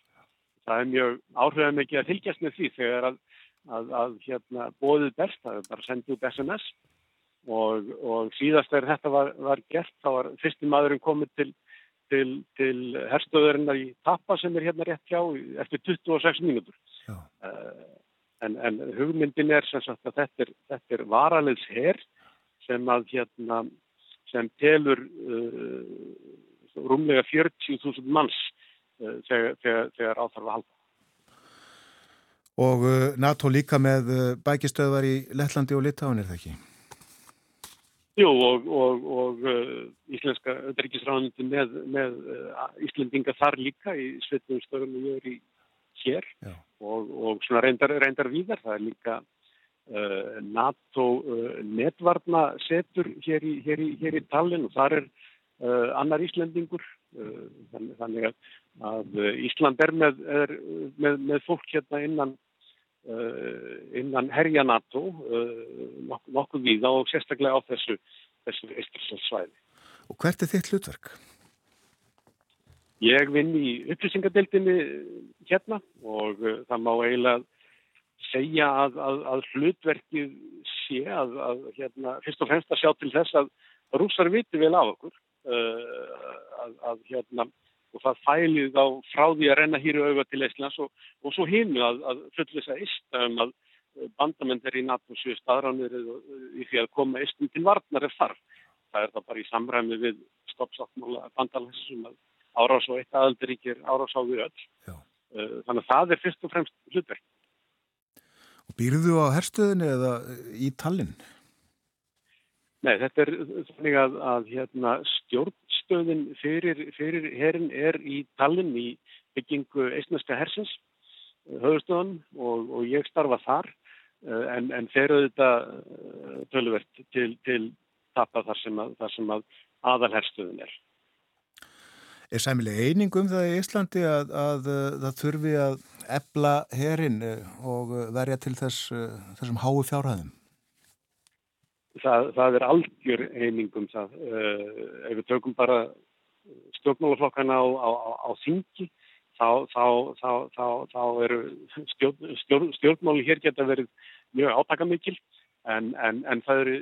Það er mjög áhrifað mikið að fylgjast með því þegar að, að, að hérna, bóðið best, það er bara sendið út SMS og, og síðast þegar þetta var, var gert þá var fyrstum maðurinn komið til, til, til herstöðurinnar í Tappa sem er hérna rétt hjá eftir 26 mínútur. Uh, En, en hugmyndin er sem sagt að þetta er, þetta er varaliðs herr sem að hérna sem telur uh, rúmlega 40.000 manns þegar, þegar, þegar áþarf að halda. Og uh, NATO líka með uh, bækistöðvar í Lettlandi og Litáin er það ekki? Jú og, og, og íslenska öðryggisráðandi með, með Íslendinga þar líka í svetum stöðum og er í hér og, og svona reyndar, reyndar víðar. Það er líka uh, NATO uh, netvarna setur hér í, í, í Tallinn og þar er uh, annar Íslandingur. Uh, þannig, að, að Ísland er með, er, með, með fólk hérna innan, uh, innan herja NATO uh, nokkuð, víða og sérstaklega á þessu, þessu Íslandsvæði. Og hvert er þitt hlutverk? Ég vinn í upplýsingadeildinni hérna og það má eiginlega segja að, að, að hlutverkið sé að, að hérna, fyrst og fremst að sjá til þess að rúsar viti vel af okkur uh, að hérna og það fælið á frá því að renna hýru auðvað til Íslands og, og svo hínu að fullisa ísta um að bandamenn er í NATO 7 staðránir í því að koma ístum til varnar ef þarf. Það er það bara í samræmi við stoppsáttmála bandalagsum að árás og eitt aðaldaríkir árás á við öll. Já. Þannig að það er fyrst og fremst hlutverk. Og býrðu á herstöðinu eða í Tallinn? Nei, þetta er þannig að, að hérna, stjórnstöðin fyrir, fyrir herin er í Tallinn í byggingu eistnarska hersins, eh, höfustöðan og, og ég starfa þar eh, en, en fer auðvitað tölverkt til, til tappa þar sem að, að aðalherstöðin er. Er sæmilega eining um það í Íslandi að, að það þurfi að ebla herin og verja til þess, þessum hái fjárhæðum? Það, það er algjör eining um það. Ef við tökum bara stjórnmálaflokkana á, á, á þingi, þá, þá, þá, þá eru stjórn, stjórn, stjórnmáli hér geta verið mjög átakamikil en, en, en það, eru,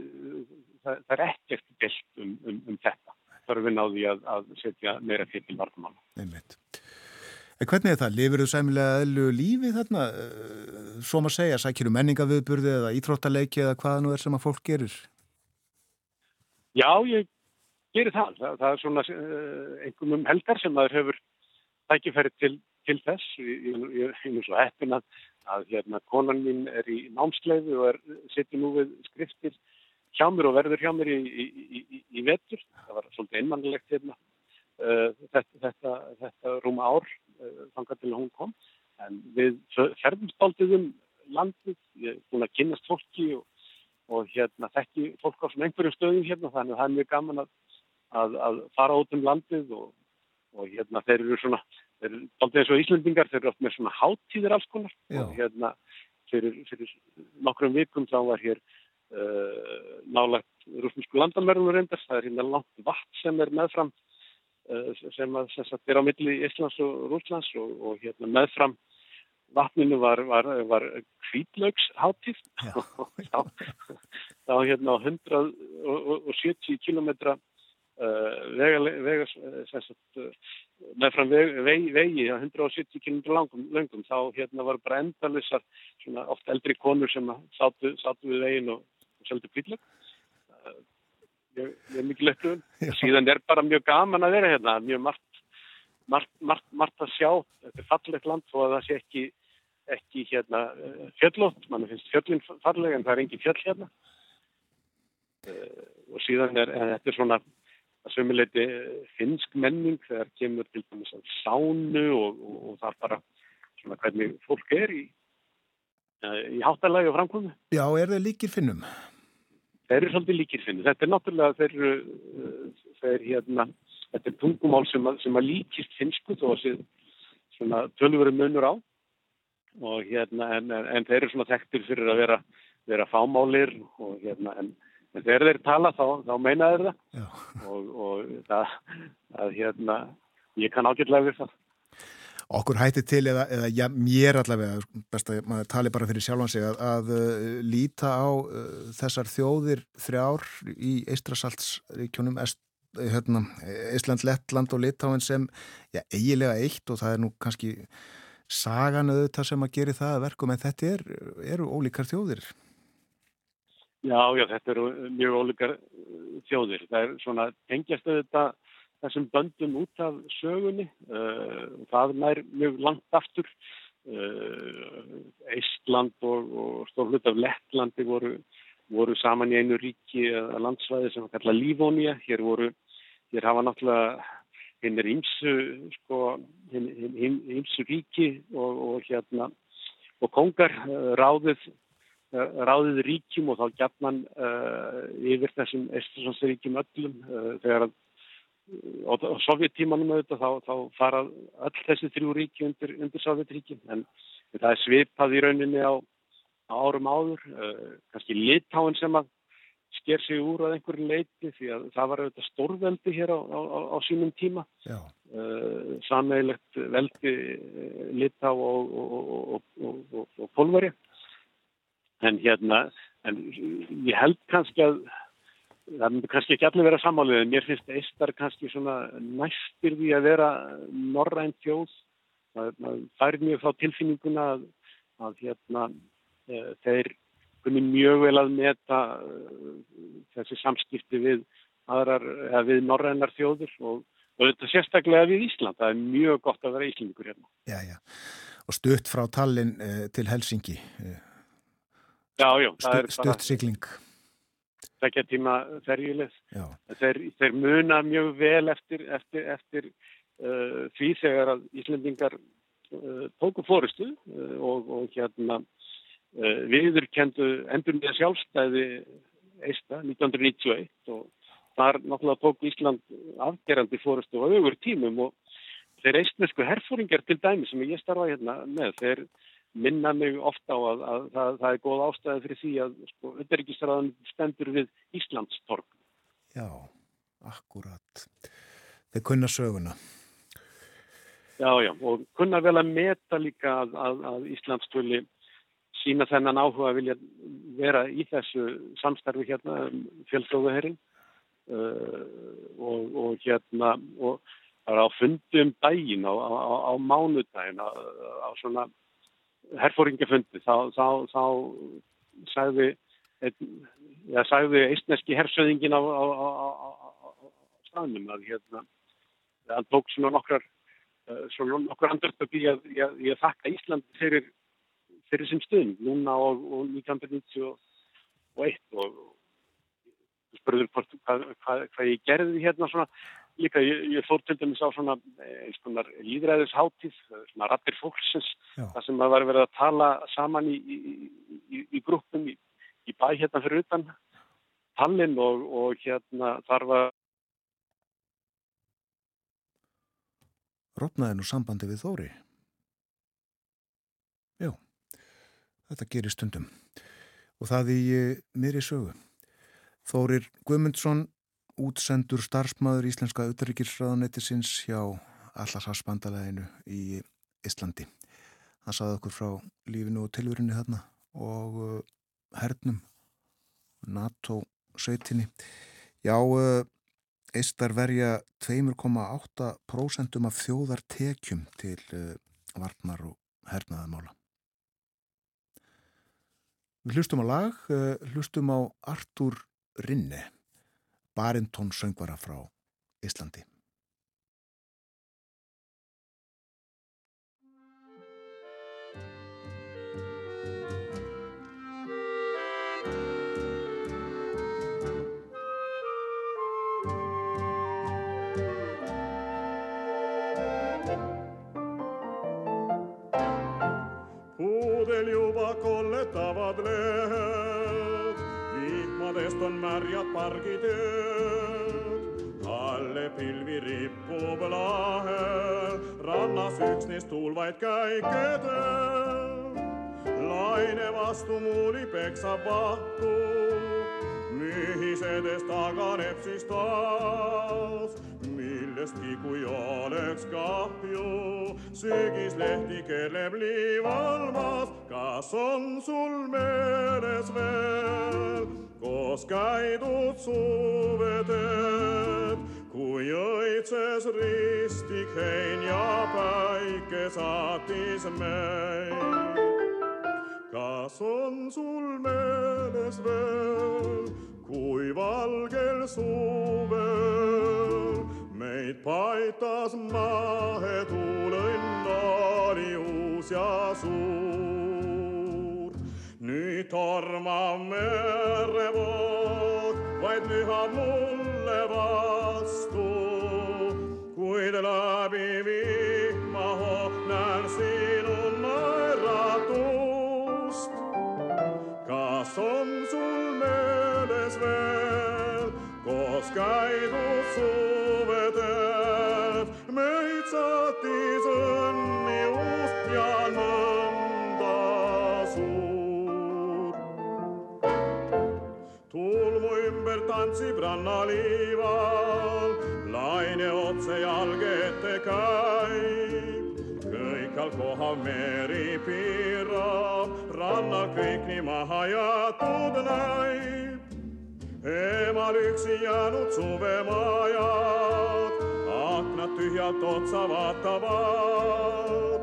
það, það er ekkert belt um, um, um þetta þarfum á því að, að setja meira fyrir vartumann. Einmitt. En hvernig er það? Lifir þú sæmilega eðlu lífi þarna? Eh, svo maður segja, sækir þú menningaviðburði eða íþróttaleiki eða hvaða nú er sem að fólk gerir? Já, ég gerir það. Það, það er svona uh, einhverjum um helgar sem maður hefur tækifæri til, til þess. Ég, er svo heppin að, að hérna, konan mín er í námsleiði og er, setur nú við skriftir hjá mér og verður hjá mér í, í, í, í vetur. Það var svolítið einmannlegt hérna. Uh, þetta, þetta, þetta rúma ár uh, þangar til hún kom. En við ferðumstaldið um landið, ég er búin að kynast fólki og, og hérna þekki fólk á svona einhverju stöðum hérna þannig að það er mjög gaman að, að, að fara út um landið og, og hérna þeir eru svona, þeir eru aldrei eins og Íslandingar, þeir eru oft með svona háttíðir alls konar Já. og hérna fyrir, fyrir nokkrum vikum þá var hér uh, nálagt rúsnesku landamærunum reyndast, það er hérna langt vatn sem er meðfram sem að sem sagt, er á milli Íslands og Rúslands og, og hérna meðfram vatninu var, var, var kvítlaugsháttið þá hérna á 170 kilometra uh, vega, vega sagt, meðfram vegi, vegi á 170 km langum, langum þá hérna var bara endalissar oft eldri konur sem sátu, sátu við vegin og seldu kvítleg ég er mikið lökluðum síðan er bara mjög gaman að vera hérna mjög margt, margt, margt, margt að sjá. Þetta er fallegt land og það sé ekki, ekki hérna fjöllótt, mann finnst fjöllin falleg en það er engin fjöll hérna. Uh, og síðan er þetta er svona að sömuleiti finsk menning þegar kemur til dæmis að sánu og, og, og það bara svona hvernig fólk er í í háttalægi og framkvömu. Já, er það líkir finnum? Þeir eru svolítið líkir sinni. Þetta er náttúrulega þeir uh, þeir hérna, þetta er tungumál sem að, sem að líkist finsku þó að svona tölvöru munur á. Og hérna en, en, en þeir eru svona þekktir fyrir að vera, vera fámálir og hérna en, en þegar þeir tala þá, þá meina þeir það. Og, og það, að hérna, ég kann ágjörlega við það okkur hætti til eða, eða ja, mér allavega, best að maður tali bara fyrir sjálfan sig að, að uh, líta á uh, þessar þjóðir þrjár í Eistrasaltsríkjónum hérna, Ísland, Lettland og Litáin sem ja, eigilega eitt og það er nú kannski sagan auðvitað sem að gera það að verkum en þetta er, eru ólíkar þjóðir. Já, já, þetta eru mjög ólíkar þjóðir. Það er svona tengjast auðvitað þessum böndum út af sögunni. Uh, það nær mjög langt aftur. Eistland uh, og, og stórlut af Lettlandi voru, voru saman í einu ríki að landsvæði sem kalla Lífónia. Hér, voru, hér hafa náttúrulega hinn er ímsu sko, ríki og, og, hérna, og kongar uh, ráðið ráðið ríkjum og þá gæt man uh, yfir þessum Eistlandsríkjum öllum uh, þegar að á sovjettímanum auðvitað þá, þá fara öll þessi þrjú ríki undir, undir sovjetríki en, það er svipað í rauninni á, á árum áður. Uh, kannski litáin sem að sker sig úr að einhverju leiti því að það var auðvitað stórveldi hér á, á, á sínum tíma. Uh, sameigilegt veldi uh, litá og, og, og, og pólveri en hérna en ég held kannski að það myndi kannski ekki allir vera sammálið en mér finnst eistar kannski svona næstir því að vera norrænt þjóð. Það fær mjög þá tilfinninguna að, að hérna e, þeir kunni mjög vel að meta e, þessi samskipti við aðrar, eða við norrænar þjóður og, og þetta sérstaklega við Ísland. Það er mjög gott að vera íslendingur hérna. Já, já, og stutt frá Tallinn e, til Helsingi Já, já, Stu, stutt sigling tvekja tíma ferjuleg. Þeir, þeir muna mjög vel eftir, eftir, eftir uh, því þegar að Íslandingar uh, tóku fórustu uh, og, og hérna uh, viður kendu endur með sjálfstæði eista 1991 og þar náttúrulega tók Ísland afgerandi fórustu á ögur tímum og, þeir eistnesku herfóringar til dæmi sem ég starfa hérna með, þeir minna mig ofta á að, að, að það er góð ástæði fyrir því að sko, undaríkisraðan stendur við Íslandstorg. Já, akkurat. Þeir kunna söguna. Já, já, og kunna vel að meta líka að, að Íslandstöli sína þennan áhuga að vilja vera í þessu samstarfi hérna um fjölflóðuherrin uh, og, og hérna og það er á fundum dægin á, á, á mánudagin á, á svona herfóringafundi þá, þá, þá sagði ja, sagði eistneski hersöðingin á staðnum að hérna það tók svona nokkrar uh, svona nokkur andurtöp í að ég þakka Ísland fyrir fyrir sem stund núna og, og 1991 og, og spurður hvað, hvað, hvað ég gerði hérna svona líka, ég, ég fór til dæmis á svona eh, eins konar líðræðisháttíð svona rattir fólksins þar sem maður var verið að tala saman í, í, í, í grúpum í bæ hérna fyrir utan Tallinn og, og hérna þar var Rotnaði nú sambandi við Þóri? Já Þetta gerir stundum. Og það í eh, miðri sögu. Þórir Guðmundsson, útsendur starfsmæður Íslenska auðaríkisraðanettisins hjá Allarsafsbandalæðinu í Íslandi. Það saði okkur frá lífinu og tilverinu þarna og uh, hernum, NATO-sveitinni. Já, uh, Eistar verja 2,8% af þjóðartekjum til uh, varnar og hernaðamála. Við hlustum á lag, eh, hlustum á Artur Rinne, barintón söngvara frá Íslandi. Vihmadest on märjad pargitööd. alle pilvi ripub lahel, rannas üksnes tuul vaid käikedel. laine vastu muuli peksab vahtu, mühisedes taganeb siis taas millestki, kui oleks kahju. sügislehti keerleb liivalmas, kas on sul meeles veel, koos käidud suveteed, kui õitses ristik hein ja päike saatis meid. kas on sul meeles veel, kui valgel suvel meid paitas mahetuul, õnn oli uus ja suur. nüüd tormab merevoog, vaid mühab mulle vastu, kuid läbi vihmaho näen sinu naeratust. kas on sul meeles veel koos käidud tantsib rannaliival, laine otse jalge ette käib, kõik all kohav meri piirab, rannal kõik nii maha jäetud näib emal üksi jäänud suvemajad, aknad tühjalt otsa vaatavad.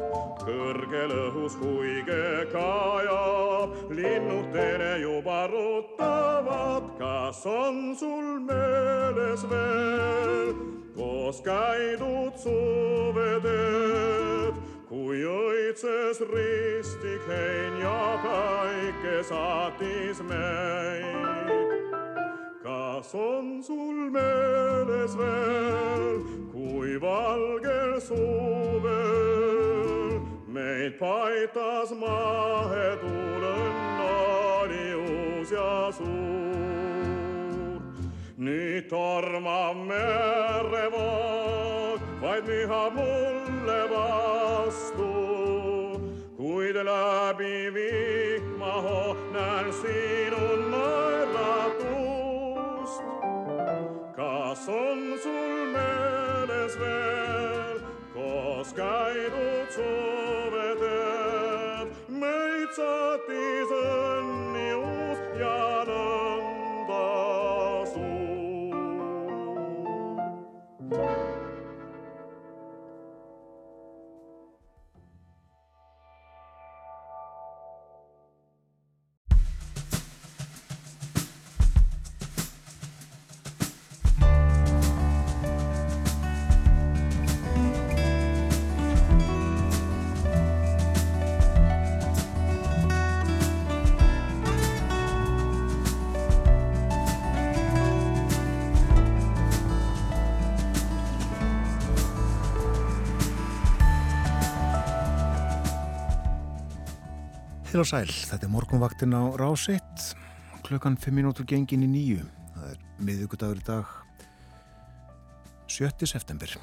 Kõrgel õhus huige kajab, linnud teele juba ruttavad. kas on sul meeles veel koos käidud suveteed, kui õitses ristik hein ja päike saatis meid? kas on sul meeles veel, kui valgel suvel meid paitas maahetuulen oli uus ja suur. Nyt tormamme revoot, vaid viha mulle vastu. Kuid läbi vihmaho näen sinun naeratust. Kas on sul meeles veel, koos käidud suur It's a desert. Heil og sæl, þetta er morgunvaktin á Rásitt, klukkan 5 minútur gengin í nýju. Það er miðugudagur í dag, 7. september.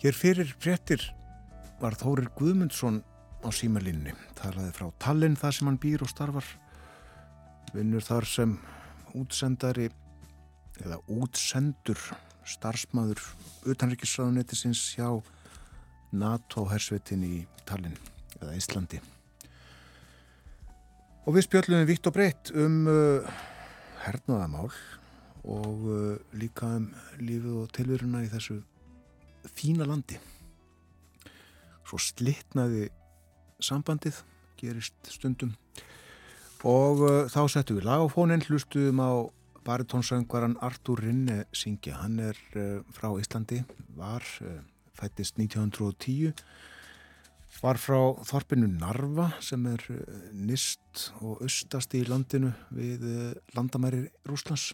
Hér fyrir fréttir var Þórir Guðmundsson á símalinni. Talaði frá Tallinn þar sem hann býr og starfar. Vinnur þar sem útsendari eða útsendur starfsmæður utanrikisraðunetisins hjá NATO-hersvetin í Tallinn eða Íslandi. Og við spjöllum vitt og breytt um uh, hernaðamál og uh, líka um lífið og tilveruna í þessu fína landi. Svo slittnaði sambandið, gerist stundum. Og uh, þá settum við lag á fónin, hlustuðum á baritónsöngvaran Artur Rinne syngja. Hann er uh, frá Íslandi, var uh, fættist 1910 var frá þorpinu Narva sem er eh, nist og austast í landinu við eh, landamæri Rúslands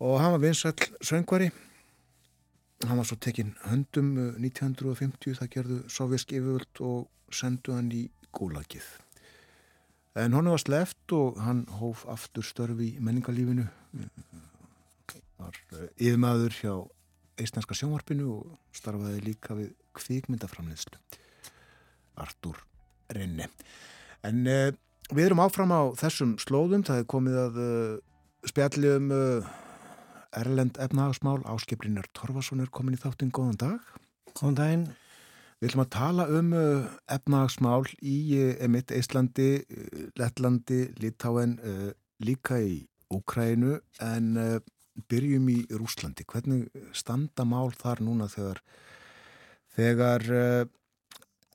og hann var vinsæl söngvari. Hann var svo tekinn höndum 1950 það gerðu sovjersk yfirvöld og sendu hann í gólagið en hann var sleft og hann hóf aftur störfi í menningarlífinu. Var yfirmaður hjá eisnænska sjónvarpinu og starfaði líka við kvikmyndaframleðslu Artur Rinne en uh, við erum áfram á þessum slóðum, það er komið að uh, spjalli um uh, Erlend efnahagsmál. Áskiprinnar Torfason er komin í þáttinn. Góðan dag. Góðan daginn. Við ætlum að tala um efnahagsmál í emitt Íslandi Lettlandi, Litáen líka í Úkrænu en byrjum í Rúslandi. Hvernig standa mál þar núna þegar, þegar uh,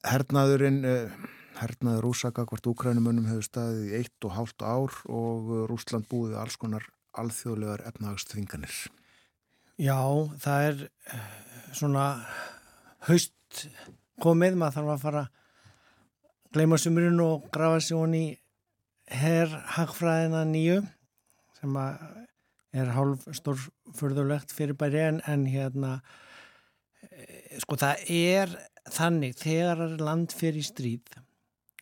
hernaðurinn, uh, hernaður rúsaka hvort úkrænumönnum hefur staðið í eitt og hálft ár og Rúsland búið alls konar alþjóðlegar efnahagstvinganir? Já, það er svona haust komið, maður þarf að fara að gleyma sumurinn og grafa sig honi í herrhagfræðina nýju sem að er hálf stórförðulegt fyrir bæri en, en hérna e, sko það er þannig þegar land fyrir stríð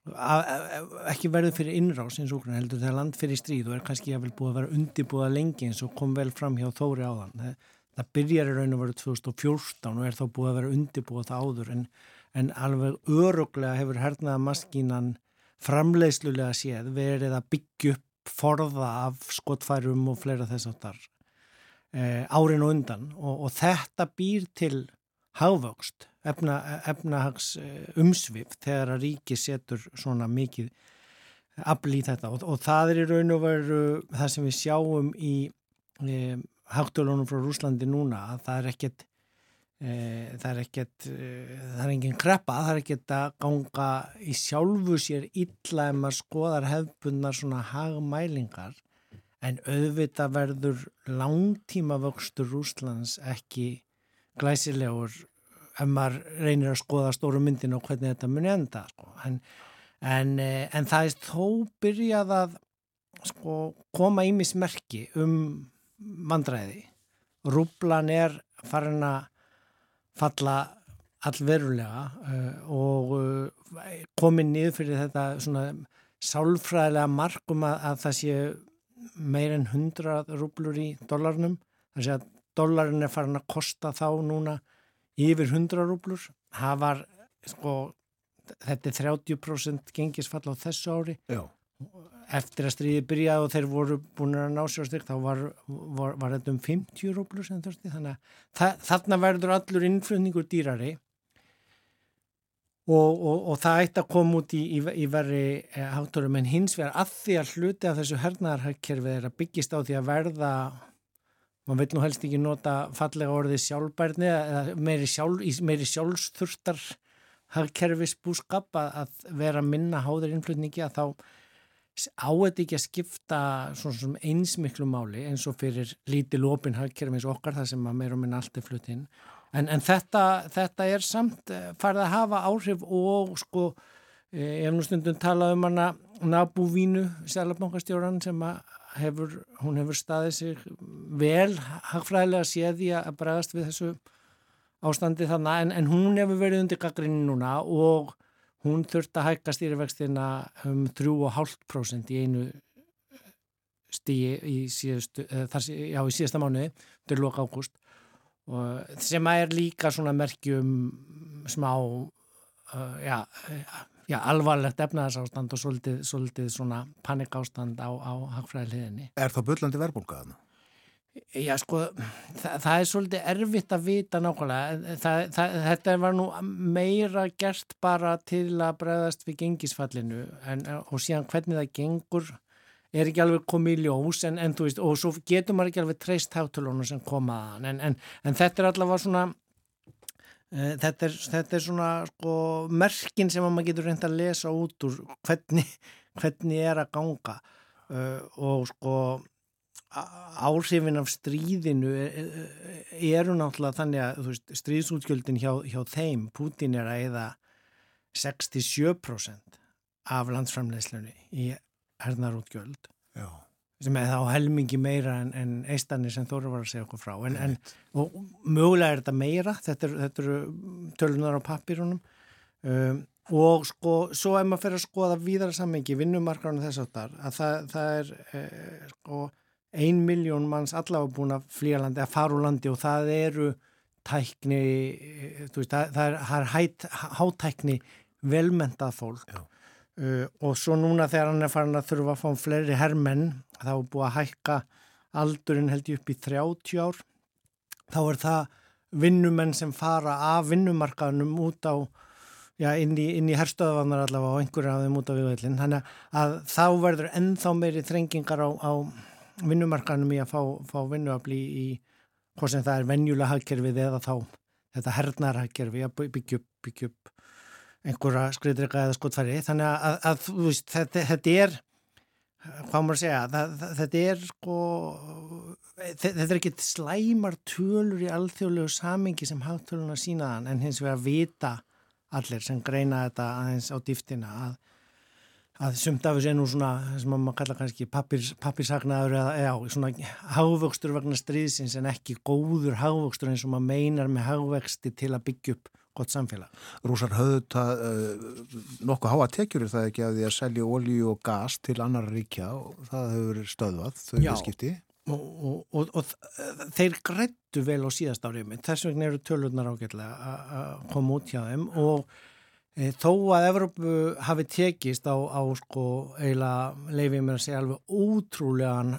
ekki verður fyrir innrás eins og heldur þegar land fyrir stríð og er kannski að vel búið að vera undibúða lengi eins og kom vel fram hjá Þóri áðan það, það byrjar í raun og veru 2014 og er þá búið að vera undibúða það áður en, en alveg öruglega hefur hernaða maskínan framleiðslulega séð verið að byggja upp forða af skotfærum og fleira þess aftar e, árin og undan. Og, og þetta býr til hávöxt, efna, efnahags umsvið þegar að ríki setur svona mikið afl í þetta. Og, og það er í raun og veru það sem við sjáum í e, háttölunum frá Rúslandi núna að það er ekkert e, það er ekkert það er enginn kreppa, það er ekkert að ganga í sjálfu sér illa ef maður skoðar hefbundnar svona hagmælingar en auðvitað verður langtíma vöxtur Rúslands ekki glæsilegur ef maður reynir að skoða stóru myndin og hvernig þetta muni enda sko. en, en, en það er þó byrjað að sko, koma í mismerki um vandræði rúblan er farin að falla allverulega uh, og uh, komið niður fyrir þetta svona sálfræðilega markum að, að það sé meir en 100 rúblur í dollarnum. Þannig að dollarin er farin að kosta þá núna yfir 100 rúblur. Það var sko þetta er 30% gengisfall á þessu ári. Já, eftir að stríði byrjaði og þeir voru búin að ná sér styrk þá var, var, var þetta um 50 rúblur sem þurfti. Þannig að þa þarna verður allur innflutningur dýrari og, og, og það ætti að koma út í, í, í verri eh, hátorum en hins vegar að því að hluti af þessu hernaðarhagkerfi er að byggist á því að verða maður vil nú helst ekki nota fallega orðið sjálfbærni eða meiri, sjálf, meiri sjálfsþurstar hagkerfis búskap að, að vera minna háður innflutningi að þá á þetta ekki að skipta svona eins miklu máli eins og fyrir lítið lópin hagkerfi eins og okkar það sem að meira og minna allt er flutt inn. En, en þetta, þetta er samt eh, farið að hafa áhrif og sko eh, ef nú stundum talað um hana Nabúvínu, selabankastjóran sem hefur, hún hefur staðið sig vel hagfræðilega séði að bregast við þessu ástandi þannig en, en hún hefur verið undir gaggrinni núna og hún þurft að hækka stýrivextina um 3,5% í einu stíi í, síðustu, þar, já, í síðasta mánuði til loka ágúst sem er líka svona merkjum smá uh, já, já, alvarlegt efnaðarsástand og svolítið, svolítið svona panikástand á, á hagfræðiliðinni. er það bullandi verbulgaðan? Já, sko, það, það er svolítið erfitt að vita nákvæmlega. Það, það, þetta var nú meira gert bara til að bregðast við gengisfallinu en, og síðan hvernig það gengur er ekki alveg komið í ljós en, en veist, og svo getur maður ekki alveg treyst hátulónu sem komaðan en þetta er allavega svona uh, þetta, er, þetta er svona sko merkin sem maður getur reynd að lesa út úr hvernig, hvernig er að ganga uh, og sko áhrifin af stríðinu eru náttúrulega þannig að veist, stríðsútgjöldin hjá, hjá þeim Putin er að eða 67% af landsframleyslunni í hernaðarútgjöld. Sem er þá helmingi meira en, en eistanir sem Þóru var að segja okkur frá. En, en og mögulega er þetta meira þetta eru er tölunar á pappirunum um, og sko svo ef maður fyrir að skoða víðara sammengi vinnumarkarnu þess áttar að það, það er eh, sko ein miljón manns allavega búin að flýja landi að fara úr landi og það eru tækni veist, það, það er, það er hæt, hátækni velmentað fólk. Uh, og svo núna þegar hann er farin að þurfa að fá fleiri hermenn þá er búið að hækka aldurinn held ég upp í 30 ár. Þá er það vinnumenn sem fara af vinnumarkaðnum út á já, inn í, í herstöðavanar allavega og einhverja af þeim út á viðvöldin þannig að þá verður ennþá meiri þrengingar á, á vinnumarkanum í að fá, fá vinnuafli í hvað sem það er venjulega hagkerfið eða þá þetta hernar hagkerfi að byggja upp, byggja upp einhverja skriðdreika eða skotfæri. Þannig að, að, veist, þetta, þetta er hvað maður að segja það, þetta er sko þetta er ekki slæmar tölur í alþjóðlegu samingi sem hagtöluna sínaðan en hins vegar vita allir sem greina þetta aðeins á dýftina að að sumt af þessu er nú svona sem maður kalla kannski pappirsagnaður eða já, svona hagvöxtur vegna stríðsins en ekki góður hagvöxtur eins og maður meinar með hagvexti til að byggja upp gott samfélag. Rúsar höfðu það uh, nokkuð háa tekjur það ekki að því að selja olju og gas til annar ríkja og það hefur stöðvað þau viðskipti. Og, og, og, og þeir grættu vel á síðast árið minn, þess vegna eru tölurnar ágætlega að koma út hjá þeim og þó að Evrópu hafi tekist á, á sko eiginlega leifið mér að segja alveg útrúlegan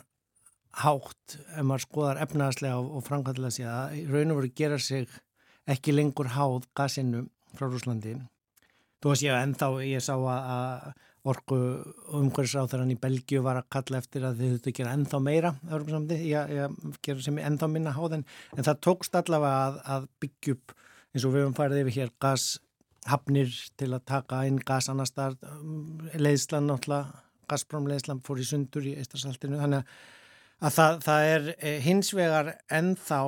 hátt ef maður skoðar efnaðslega og, og framkvæmlega sé að raun og veru gera sig ekki lengur háð gasinu frá Rúslandi. Þú veist ég að ennþá ég sá að orku umhverfisráþarann í Belgiu var að kalla eftir að þið þurftu að gera ennþá meira ég, ég gera sem ennþá minna háð en, en það tókst allavega að, að byggja upp eins og við höfum farið yfir hér gas hafnir til að taka inn gas annar stað, um, leiðslan náttúrulega, Gazprom leiðslan fór í sundur í Eistarsaltinu, þannig að það, það er eh, hins vegar ennþá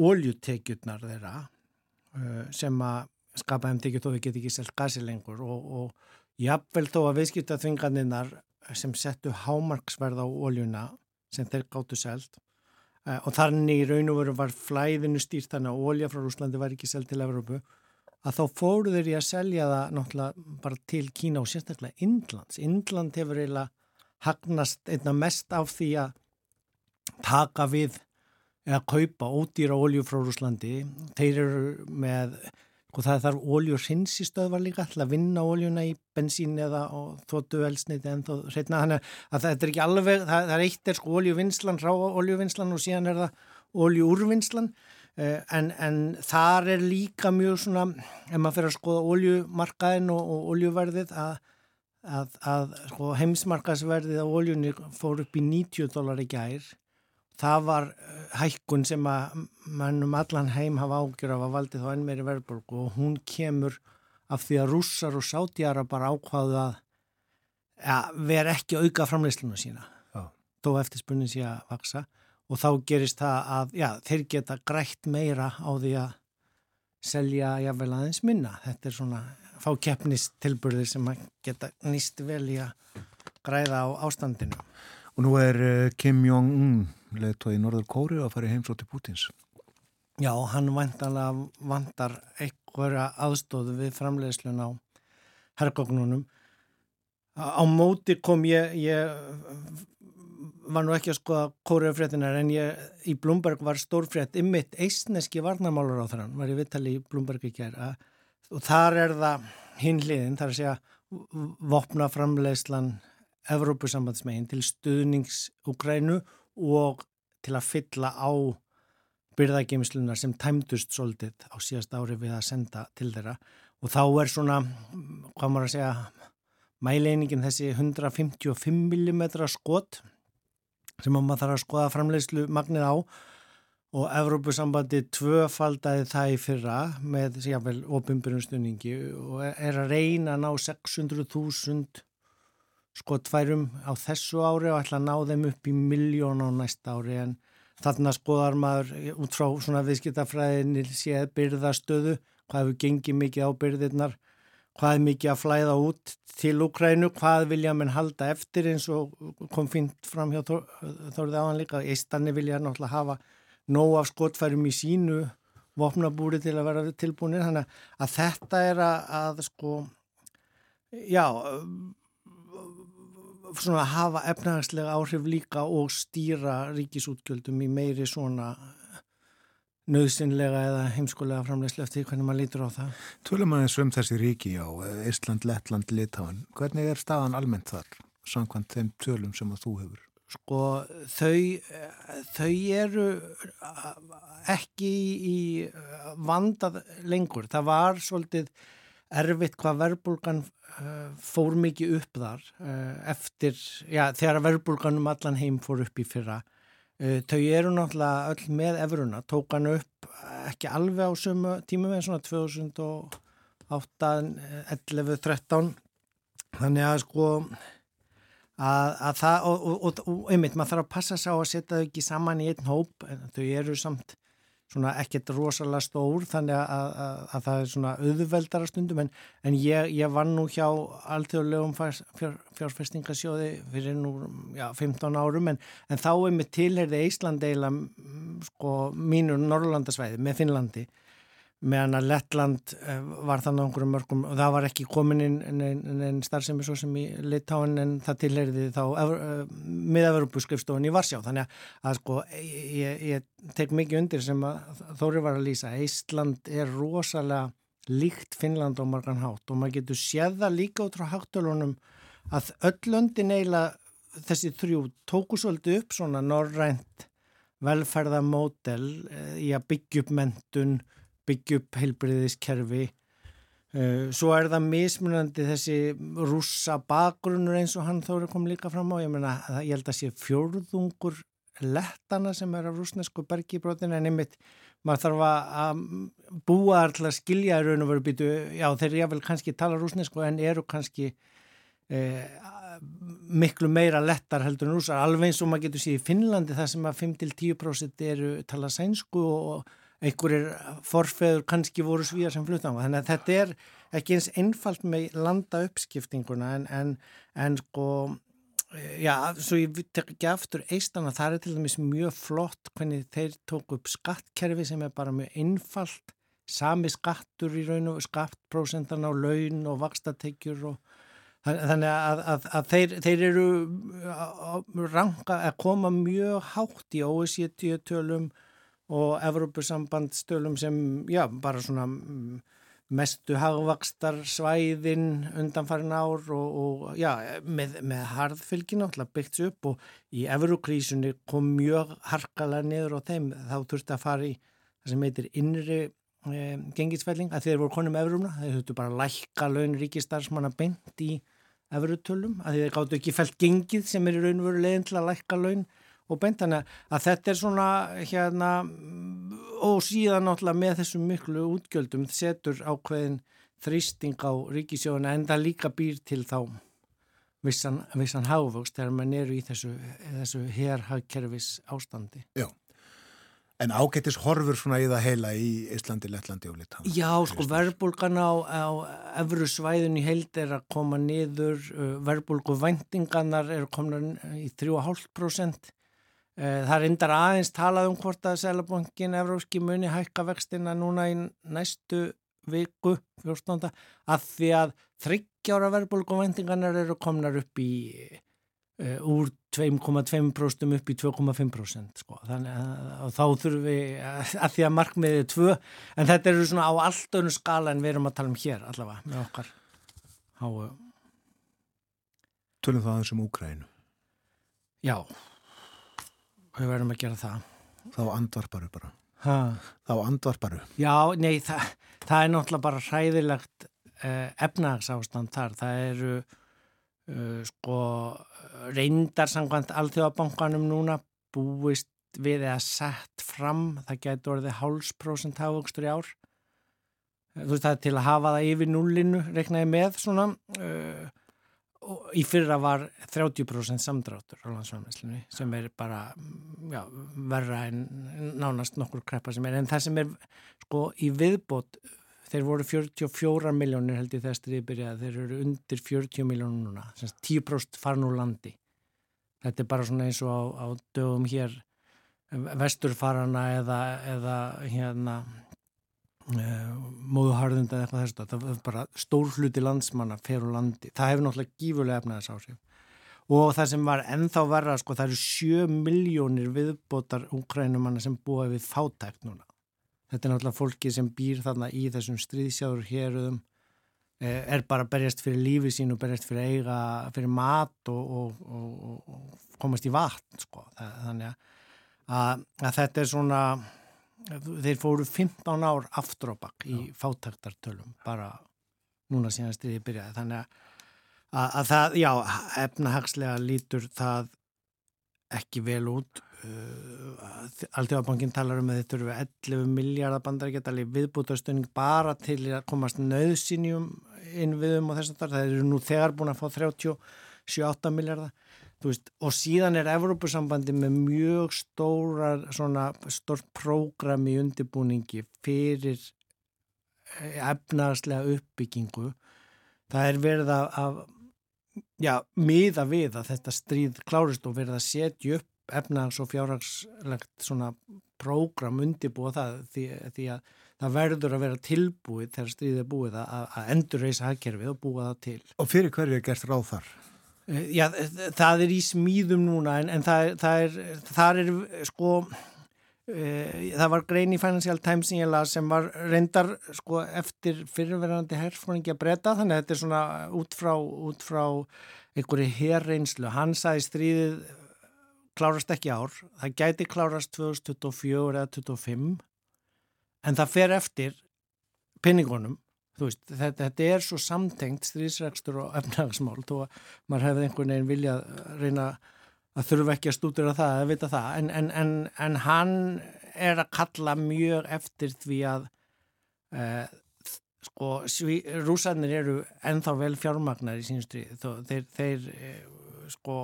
óljutekjurnar þeirra uh, sem að skapa þeim tekjur þó við getum ekki selt gasi lengur. Og, og jafnvel þó að viðskipta þvingarninnar sem settu hámarksverð á óljuna sem þeir gáttu selt uh, og þannig í raun og veru var flæðinu stýrt þannig að ólja frá Rúslandi var ekki selt til Evrópu að þá fóru þeir í að selja það náttúrulega bara til Kína og sérstaklega Indlands. Indland hefur eiginlega hagnast einna mest af því að taka við eða kaupa ódýra olju frá Rúslandi. Þeir eru með og það þarf ólju hreinsistöðvar líka til að vinna óljuna í bensín eða þóttu elsniti en þó hreitna þannig að þetta er ekki alveg, það, það er eitt er sko óljuvinnslan, rá óljuvinnslan og síðan er það óljuúrvinnslan eh, en, en þar er líka mjög svona, ef maður fyrir að skoða óljumarkaðin og, og óljuverðið að, að, að sko, heimsmarkaðsverðið á óljunni fór upp í 90 dólar í gær. Það var eh, hækkun sem að mannum allan heim hafa ágjör af að valdi þá enn meiri verðborg og hún kemur af því að rússar og sáttjara bara ákvaðu að ja, vera ekki að auka framleysluna sína. Já. þó eftir spunni sé að vaksa og þá gerist það að já, þeir geta grætt meira á því að selja jável aðeins minna þetta er svona fá keppnistilburðir sem að geta nýst vel í að græða á ástandinu Og nú er eh, Kim Jong-un leðtói í Norður Kóri að fara í heimsóti Pútins. Já, hann vantar einhverja aðstóðu við framleiðslun á herrgóknunum. Á móti kom ég, ég var nú ekki að skoða kóriðafréttinar en ég í Blumberg var stórfrétt ymmit eistneski varnamálur á þann, var ég vittali í Blumberg ekki að og þar er það hinliðin, þar að segja vopna framleiðslan Evrópusambandsmegin til stuðnings Ukrænu og til að fylla á byrðageimslunar sem tæmdust svolítið á síðast ári við að senda til þeirra. Og þá er svona, hvað maður að segja, mæleiningin þessi 155 mm skot sem maður þarf að skoða framleiðslu magnið á. Og Evrópusambandi tvöfaldaði það í fyrra með jáfnvel ofinbjörnustunningi og er að reyna að ná 600.000 skotfærum á þessu ári og ætla að ná þeim upp í miljón á næsta ári. En þarna skoðar maður út frá svona viðskiptafræðinni séð byrðastöðu, hvað hefur gengið mikið á byrðirnar, hvað er mikið að flæða út til Ukrænu, hvað vilja mann halda eftir eins og kom fint fram hjá Þórið áhan líka, eistanni vilja náttúrulega hafa nóg af skotfærum í sínu vopnabúri til að vera tilbúinir, þannig að þetta er að, að sko, já, svona hafa efnahagslega áhrif líka og stýra ríkisútgjöldum í meiri svona nöðsynlega eða heimskolega framlegslega eftir hvernig maður lítur á það. Tölum aðeins um þessi ríki á Ísland, Lettland, Litáin. Hvernig er staðan almennt þar, samkvæmt þeim tölum sem að þú hefur? Sko þau, þau eru ekki í vandað lengur. Það var svolítið erfitt hvað verbulgan uh, fór mikið upp þar eftir, já þegar verbulganum allan heim fór upp í fyrra þau eru náttúrulega öll með efruðna, tók hann upp ekki alveg á sömu tímum en svona 2008 11, 13 þannig að sko að, að það og, og, og, og einmitt maður þarf að passa sá að setja þau ekki saman í einn hóp en þau eru samt svona ekkert rosalega stór þannig að, að, að það er svona auðveldara stundum en, en ég, ég var nú hjá alþjóðlegum fjár, fjárfestingasjóði fyrir nú já, 15 árum en, en þá er með tilherði Ísland eila sko mínu Norrlandasvæði með Finnlandi meðan að Lettland eh, var þannig á einhverjum mörgum og það var ekki komin inn en starfsemi svo sem í Litáin en það tilheriði þá eh, miðaverupuskrifstofun í Varsjá. Þannig að sko ég, ég tek mikið undir sem að Þóri var að lýsa. Ísland er rosalega líkt Finnland á margan hátt og maður getur séða líka út frá háttölunum að öll löndin eiginlega þessi þrjú tóku svolítið upp svona norrænt velferðamódel eh, í að byggja upp mentun byggja upp heilbriðiskerfi uh, svo er það mismunandi þessi rússa bakgrunnur eins og hann þóri kom líka fram á. Ég, meina, ég held að sé fjórðungur lettana sem er af rúsnesku bergibrótin en einmitt maður þarf að búa alltaf skilja í raun og veru býtu, já þeir eru kannski tala rúsnesku en eru kannski eh, miklu meira lettar heldur en rúsar, alveg eins og maður getur síðan í Finnlandi það sem að 5-10% eru tala sænsku og einhverjir forfeður kannski voru svíjar sem fluttan þannig að þetta er ekki eins einfalt með landa uppskiptinguna en, en, en sko já, svo ég tek ekki aftur eistana, það er til dæmis mjög flott hvernig þeir tóku upp skattkerfi sem er bara mjög einfalt sami skattur í raun og skattprósentan á laun og vakstatekjur og þannig að, að, að þeir, þeir eru ranga að koma mjög hátt í OECD tölum og Evrópussambandstölum sem, já, bara svona mm, mestu hagvakstar svæðin undanfarin ár og, og já, með, með harðfylgin alltaf byggts upp og í Evrokrísunni kom mjög harkalega niður á þeim. Þá þurfti að fara í það sem heitir innri e, gengisfelling að þeir voru konum Evrumna, þeir þurftu bara að lækka laun ríkistarsmanna beint í Evrutölum, að þeir gáttu ekki fælt gengið sem er í raunveru leginn til að lækka laun og beint þannig að þetta er svona hérna og síðan náttúrulega með þessum miklu útgjöldum setur ákveðin þrýsting á ríkisjóðuna en það líka býr til þá vissan, vissan hávöxt þegar mann eru í þessu, þessu herrhagkerfis ástandi. Já, en ágættis horfur svona í það heila í Íslandi, Lettlandi og Litáni. Já, sko verðbólgan á, á efru svæðun í heild er að koma niður, verðbólgu vendingarnar er komin í 3,5% Eh, það er endar aðeins talað um hvort að Sælabankin Evróski muni hækka vextina núna í næstu viku 14. að því að þryggjára verðbólguvendingarnar eru komnar upp í uh, úr 2,2% upp í 2,5% sko. þannig að þá þurfum við að, að því að markmiðið er 2 en þetta eru svona á allt önnu skala en við erum að tala um hér allavega með okkar háu Tölum það aðeins um Úkrænu Já við verðum að gera það. Þá andvarparu bara. Ha. þá andvarparu já, nei, það, það er náttúrulega bara hræðilegt eh, efnagsástand þar. Það eru uh, sko reyndar samkvæmt alþjóðabankanum núna búist við að sett fram það getur orðið hálsprósent hafugustur í ár. Þú veist það er til að hafa það yfir nullinu reknaði með svona uh, í fyrra var 30% samdráttur á landsfæðmesslunni sem er bara já, verra en nánast nokkur kreppa sem er. En það sem er sko í viðbót þeir voru 44 miljónir held ég þess að þið byrjaði. Þeir eru undir 40 miljónur núna 10% farin úr landi. Þetta er bara svona eins og á, á dögum hér vesturfarana eða, eða hérna Eh, móðuharðunda eða eitthvað þess að það er bara stór hluti landsmanna fer úr landi, það hefur náttúrulega gífurlega efnaðis áhrif og það sem var ennþá verra, sko, það eru 7 miljónir viðbótar úkrænumanna sem búa við fátækt núna. Þetta er náttúrulega fólki sem býr þarna í þessum stríðsjáður héruðum eh, er bara berjast fyrir lífi sín og berjast fyrir eiga, fyrir mat og, og, og, og komast í vatn, sko, þannig að, að þetta er svona þeir fóru 15 ár aftur á bakk í fátæktartölum bara núna síðan styrðið byrjaði. Þannig að, að það, já, efnahagslega lítur það ekki vel út. Uh, Alþjóðabankin talar um að þetta eru 11 miljardar bandarækjadali viðbútastöning bara til að komast nöðsynjum inn viðum og þess að það eru nú þegar búin að fá 37 miljardar Veist, og síðan er Evrópusambandi með mjög stóra svona stórt prógram í undirbúningi fyrir eh, efnarslega uppbyggingu það er verið að, já, miða við að þetta stríð klárist og verið að setja upp efnars og fjárhagslegt svona prógram undirbúa það því, því að það verður að vera tilbúið þegar stríðið er búið að, að endur reysa hagkerfið og búa það til. Og fyrir hverju er gert ráð þar? Já, það er í smíðum núna en, en það, það er, það er sko, e, það var grein í Financial Times sem var reyndar sko eftir fyrirverðandi herfóringi að breyta þannig að þetta er svona út frá, út frá einhverju herreynslu. Hann sagði stríðið klárast ekki ár, það gæti klárast 2024 eða 2025 en það fer eftir pinningunum Veist, þetta, þetta er svo samtengt strísregstur og efnagsmál þó að maður hefði einhvern veginn vilja að reyna að þurfa ekki að stúdura það að vita það. En, en, en, en hann er að kalla mjög eftir því að uh, sko rúsarnir eru enþá vel fjármagnar í sínstri þeir, þeir uh, sko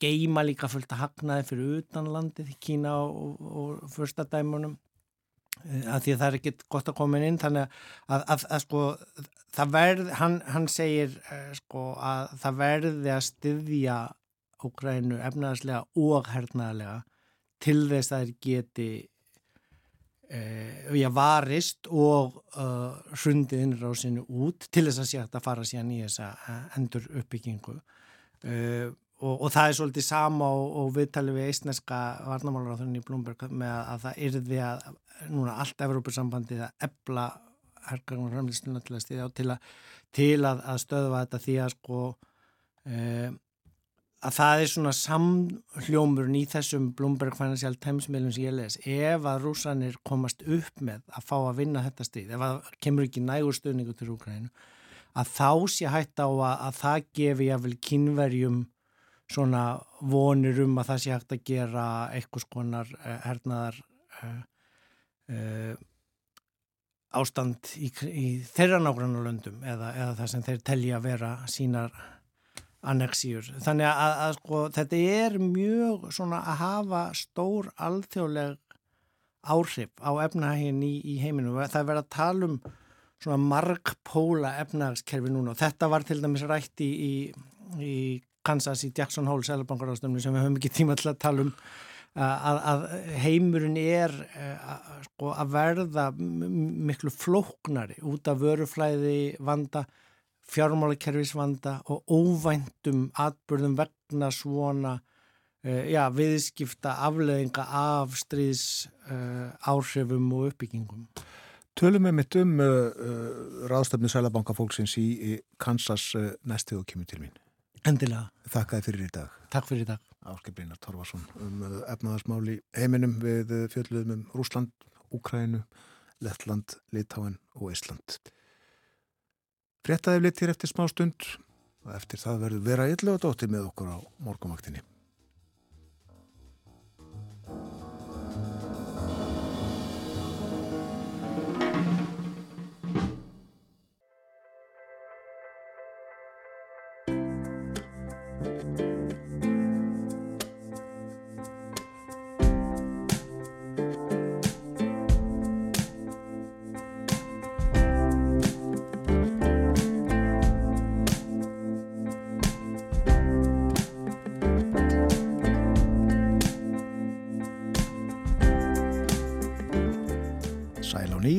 geima líka fullt að hagnaði fyrir utanlandið í Kína og, og fyrsta dæmunum að því að það er ekkit gott að koma inn þannig að, að, að sko það verð, hann, hann segir uh, sko að það verði að styðja Ógrænu efnaðarslega og hernaðarlega til þess að þeir geti uh, já, varist og uh, hrundið innrásinu út til þess að sé að fara síðan í þessa endur uppbyggingu og, og það er svolítið sama og, og viðtalið við eistneska varnamálaráþurinn í Blomberg með að, að það yrði að núna allt Evrópussambandið að ebla herrgagnar framlýstina til að stiðja á til að, til að, að stöðva þetta því að sko e, að það er svona samhljómurinn í þessum Bloomberg Financial Times meðlum sem ég les. Ef að rúsanir komast upp með að fá að vinna þetta stið, ef að kemur ekki nægur stöðningu til Úkrænu að þá sé hægt á að, að það gefi jáfnvel kynverjum svona vonir um að það sé hægt að gera eitthvað skonar uh, hernaðar uh, uh, ástand í, í þeirra nágrannu löndum eða, eða það sem þeir telja að vera sínar anneksíur. Þannig að, að, sko, þetta er mjög svona að hafa stór alþjóðleg áhrif á efnahegin í, í heiminu. Það er verið að tala um svona margpóla efnahagskerfi núna og þetta var til dæmis rætt í, í Kansas í Jackson Hole selabankarástöfnu sem við höfum ekki tíma til að tala um að, að heimurinn er að, sko, að verða miklu flóknari út af vöruflæði vanda, fjármálakerfisvanda og óvæntum atbyrðum vegna svona uh, já, viðskipta afleðinga af stríðs uh, áhrifum og uppbyggingum. Tölum við mitt um uh, ráðstöfni Sælabankafólksins í, í Kansas uh, næstu og kemur til mín. Endilega. Þakka þið fyrir í dag. Takk fyrir í dag. Áskei Brynjar Torfarsson um uh, efnaðarsmáli heiminum við uh, fjöldluðum um Rúsland, Úkrænu, Lettland, Litáen og Ísland. Frettaði litir eftir smá stund og eftir það verður vera illa og dóttir með okkur á morgumaktinni.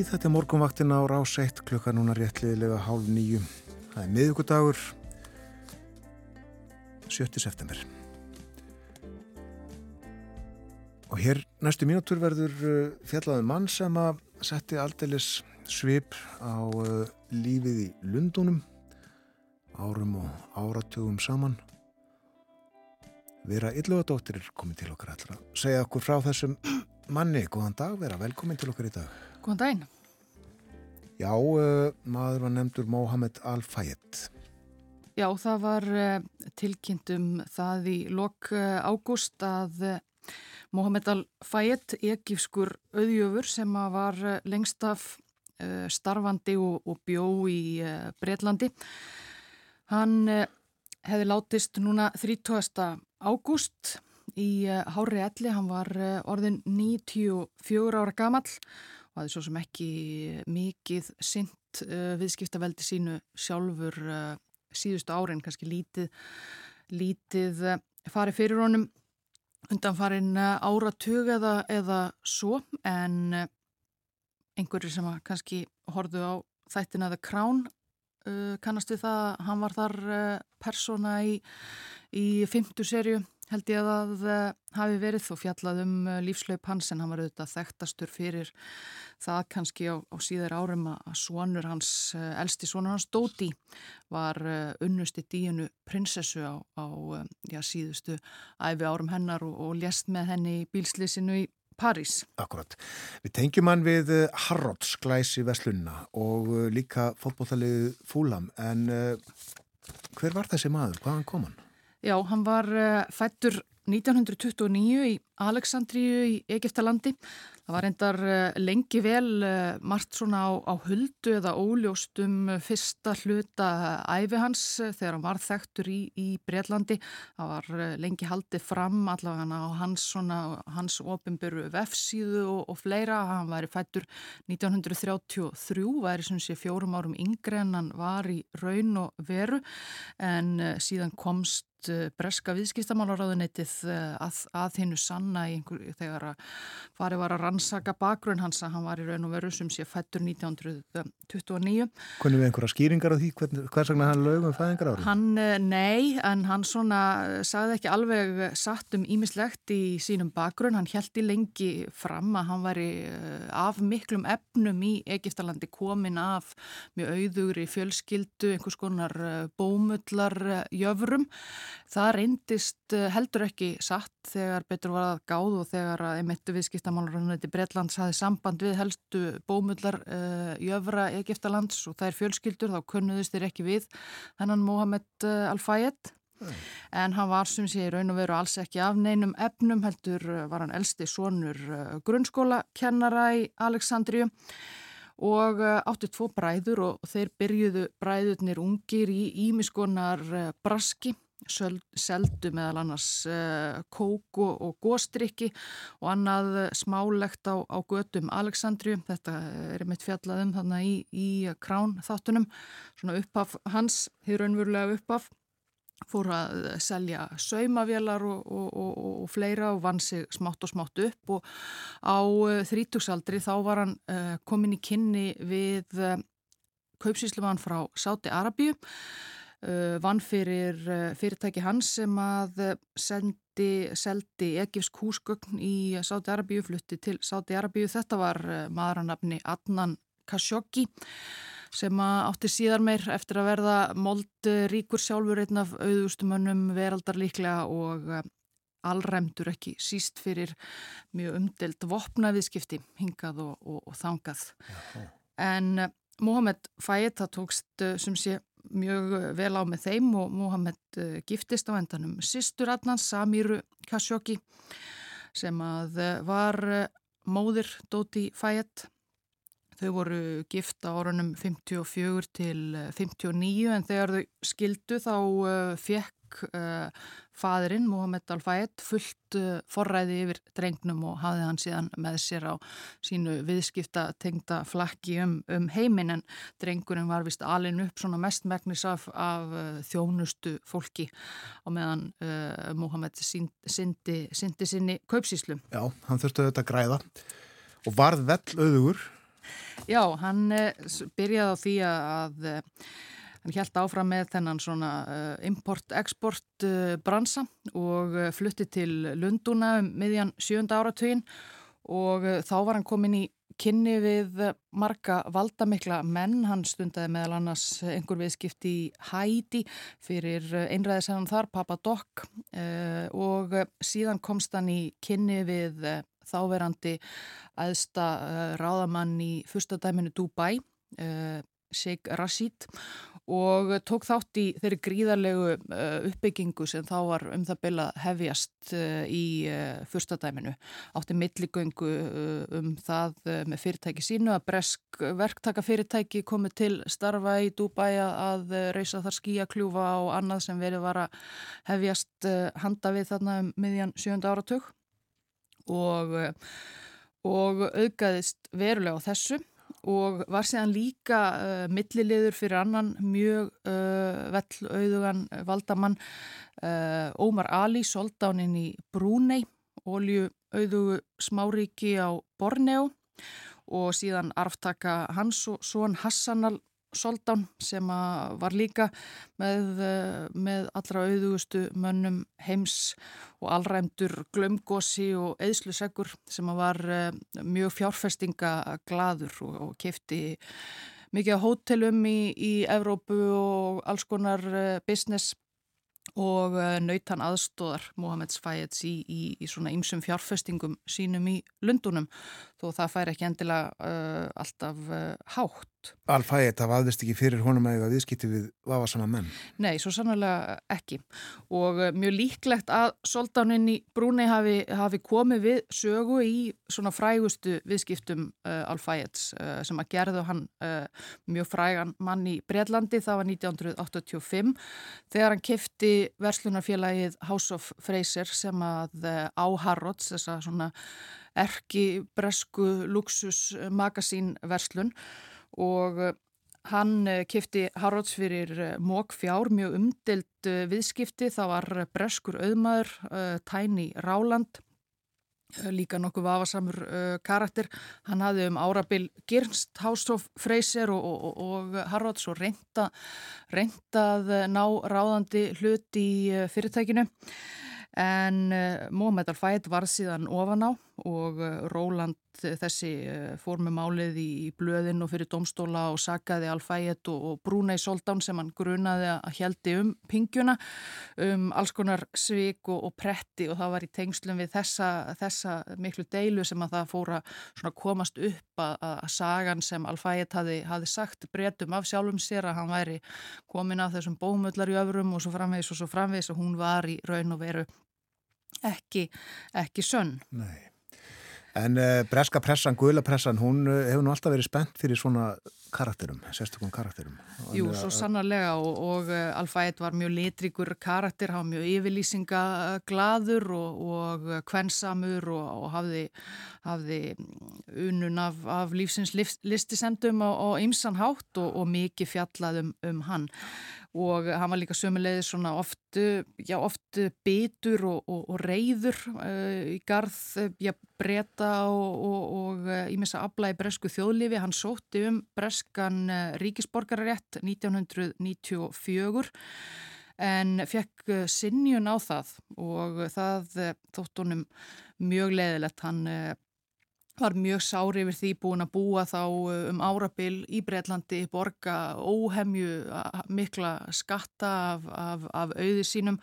Þetta er morgunvaktin á rás 1 klukka núna réttliðilega hálf nýju. Það er miðugudagur 7. september. Og hér næstu mínútur verður uh, fjallaðum mann sem að setti aldeilis svip á uh, lífið í Lundunum árum og áratugum saman. Vera Yllugadóttir er komið til okkar allra. Segja okkur frá þessum manni. Góðan dag, vera velkomin til okkar í dag. Góðan daginn. Já, uh, maður var nefndur Mohamed Al-Fayed. Já, það var uh, tilkynntum það í lok uh, ágúst að Mohamed Al-Fayed, egifskur auðjöfur sem var lengst af starfandi og, og bjó í Breitlandi. Hann hefði látist núna 30. ágúst í Hári Elli, hann var orðin 94 ára gamall og það er svo sem ekki mikið synd uh, viðskiptaveldi sínu sjálfur uh, síðustu árin, kannski lítið, lítið uh, farið fyrir honum undan farin áratug eða, eða svo. En einhverju sem kannski horfðu á þættina The Crown kannast við það að hann var þar persóna í, í fymtu serju held ég að það eh, hafi verið og fjallað um eh, lífslaup hans en hann var auðvitað þekktastur fyrir það kannski á, á síðar árum að svonur hans, eh, elsti svonur hans Dóti var unnusti díunu prinsessu á, á já, síðustu æfi árum hennar og, og lést með henni í bílslýsinu í París. Akkurat. Við tengjum hann við Harrods glæsi Veslunna og líka fólkbóttalið Fúlam en hver var þessi maður? Hvaðan kom hann? Já, hann var uh, fættur 1929 í Aleksandríu í Egiptalandi. Það var endar uh, lengi vel uh, margt svona á, á huldu eða óljóst um fyrsta hluta æfi hans þegar hann var þekktur í, í Breitlandi. Það var lengi haldið fram allavega á hans, hans ofinböru vefsíðu og, og fleira. Hann væri fættur 1933, væri sem sé fjórum árum yngre en hann var í raun og veru en síðan komst Eh, breska viðskiptamálaráðunetið að, að hinnu sanna einhver, þegar að farið var að rannsaka bakgrunn hans að hann var í raun og veru sem sé fættur 1929. Hvernig við einhverja skýringar á því hvers vegna hann lögum fæðingar árum? Hann, uh, nei, en hann svona sagði ekki alveg satt um ímislegt í sínum bakgrunn. Hann held í lengi fram að hann væri af miklum efnum í Egiptalandi komin af mjög auðugri fjölskyldu, einhvers konar bómullar jöfrum. Það reyndist heldur ekki satt þegar betur var að gáð og þegar að emittu viðskiptamálurunni Breitlands hafi samband við helstu bómullar uh, jöfra Egiptalands og er fjölskyldur þá kunnuðist þeir ekki við hennan Mohamed uh, Al-Fayed. En hann var sem sé raun og veru alls ekki af neinum efnum heldur var hann elsti sonur grunnskólakennara í Aleksandriju og átti tvo bræður og þeir byrjuðu bræðurnir ungir í ímiskonar braski seldu meðal annars uh, kók og, góstrykki og annað smálegt á, á götum Aleksandriju, þetta er mitt fjallaðum þannig í, í krán þáttunum, svona uppaf hans, hér önverulega uppaf fór að selja saumavélar og, og, og, og fleira og vann sig smátt og smátt upp. Og á þrítugsaldri þá var hann komin í kynni við kaupsíslumann frá Sáti Arabíu vann fyrir uh, fyrirtæki hans sem að uh, sendi, seldi Egifsk húsgögn í Sáti Arabíu, flutti til Sáti Arabíu. Þetta var maðuranafni Adnan Khashoggi sem átti síðar meir eftir að verða mold ríkur sjálfur einn af auðustumönnum veraldar líklega og allræmdur ekki síst fyrir mjög umdelt vopnaviðskipti hingað og, og, og þangað. Já. En Mohamed Fayed það tókst sem sé mjög eh, vel á með þeim og Mohamed eh, giftist á endanum sýstur Adnans, Samiru Khashoggi sem að eh, var móðir Dóti Fayed þau voru gift á orðunum 54 til 59 en þegar þau skildu þá fekk fadurinn Mohamed Al-Fayed fullt forræði yfir drengnum og hafði hann síðan með sér á sínu viðskipta tengda flakki um, um heiminn en drengurinn var vist alin upp svona mestmæknis af, af þjónustu fólki og meðan uh, Mohamed syndi sinni kaupsíslu. Já, hann þurfti auðvitað að græða og varð vell auðugur. Já, hann uh, byrjaði á því að Hann held áfram með þennan svona uh, import-export bransa og flutti til Lunduna um miðjan sjönda áratugin og þá var hann komin í kynni við marga valdamikla menn. Hann stundaði meðal annars einhver viðskipti í Hæti fyrir einræðisennan þar, Papa Doc og síðan komst hann í kynni við þáverandi aðsta ráðamann í fyrstadæminu Dubai, Sheikh Rashid og tók þátt í þeirri gríðarlegu uh, uppbyggingu sem þá var um það bila hefjast í fyrstadæminu. Átti milligöngu um það með fyrirtæki sínu að bresk verktakafyrirtæki komið til starfa í Dubai að reysa þar skíakljúfa og annað sem verið var að hefjast handa við þarna um miðjan sjönda áratug og, og auðgæðist verulega á þessu og var séðan líka uh, milliliður fyrir annan mjög uh, vell auðugan valdamann uh, Ómar Ali soldáninn í Brúnei, olju auðugu smáríki á Borneo og síðan arftaka hans og svon Hassanal Soldán sem var líka með, eh, með allra auðugustu mönnum heims og allræmdur glömgósi og eðsluseggur sem var eh, mjög fjárfestinga gladur og, og kefti mikið á hótelum í, í Evrópu og alls konar eh, business og nautan aðstóðar Mohameds Fayeds í, í, í svona ymsum fjárfestingum sínum í Lundunum þó það fær ekki endilega uh, alltaf uh, hátt. Al-Fayed, það vaðist ekki fyrir honum að viðskipti við vafasama menn? Nei, svo sannlega ekki. Og uh, mjög líklegt að soldánin í Brúnei hafi, hafi komið við sögu í svona frægustu viðskiptum uh, Al-Fayeds uh, sem að gerðu hann uh, mjög frægan mann í Breitlandi, það var 1985 þegar hann kefti verslunarfélagið House of Fraser sem að á Harrods, þessa svona erki bresku luxus magasín verslun og hann kifti Harrods fyrir mók fjár, mjög umdild viðskipti. Það var breskur auðmaður, Tæni Ráland Eh, líka nokkuð vafasamur karakter. Hann hafði um árabil Girnst, Hástóf, Freyser og, og, og Harrods og reynda, reyndað ná ráðandi hlut í fyrirtækinu en Mohamed Al-Fayed var síðan ofan á og Róland þessi fór með málið í blöðin og fyrir domstóla og sagaði Al-Fayed og, Brunei Soldán sem hann grunaði að heldi um pingjuna um alls konar svik og, og pretti og það var í tengslum við þessa, þessa miklu deilu sem að það fóra komast upp að, að sagan sem Al-Fayed hafi, hafi sagt breytum af sjálfum sér að hann væri komin af þessum bómullar í öfrum og svo framvegis og svo framvegis og hún var í raun og veru ekki, ekki sönn. Nei. En uh, breska pressan, guðla pressan, hún uh, hefur nú alltaf verið spennt fyrir svona karakterum, sérstökum karakterum. Jú, svo sannarlega og, og uh, eh, Alfætt var mjög litrikur karakter, var mjög yfirlýsingaglaður og, og kvensamur og, og hafði, hafði unun af, af lífsins listisendum og ymsan hátt og mikið fjallaðum um hann og hann var líka sömulegið svona oft, já, oft bitur og, og, og reyður uh, í garð, já, breyta og ímessa uh, abla í bresku þjóðlifi. Hann sótti um breskan ríkisborgararétt 1994 en fekk sinnjun á það og það þótt honum mjög leðilegt. Hann var mjög sári yfir því búin að búa þá uh, um árabil í Breitlandi, borga óhemju mikla skatta af, af, af auði sínum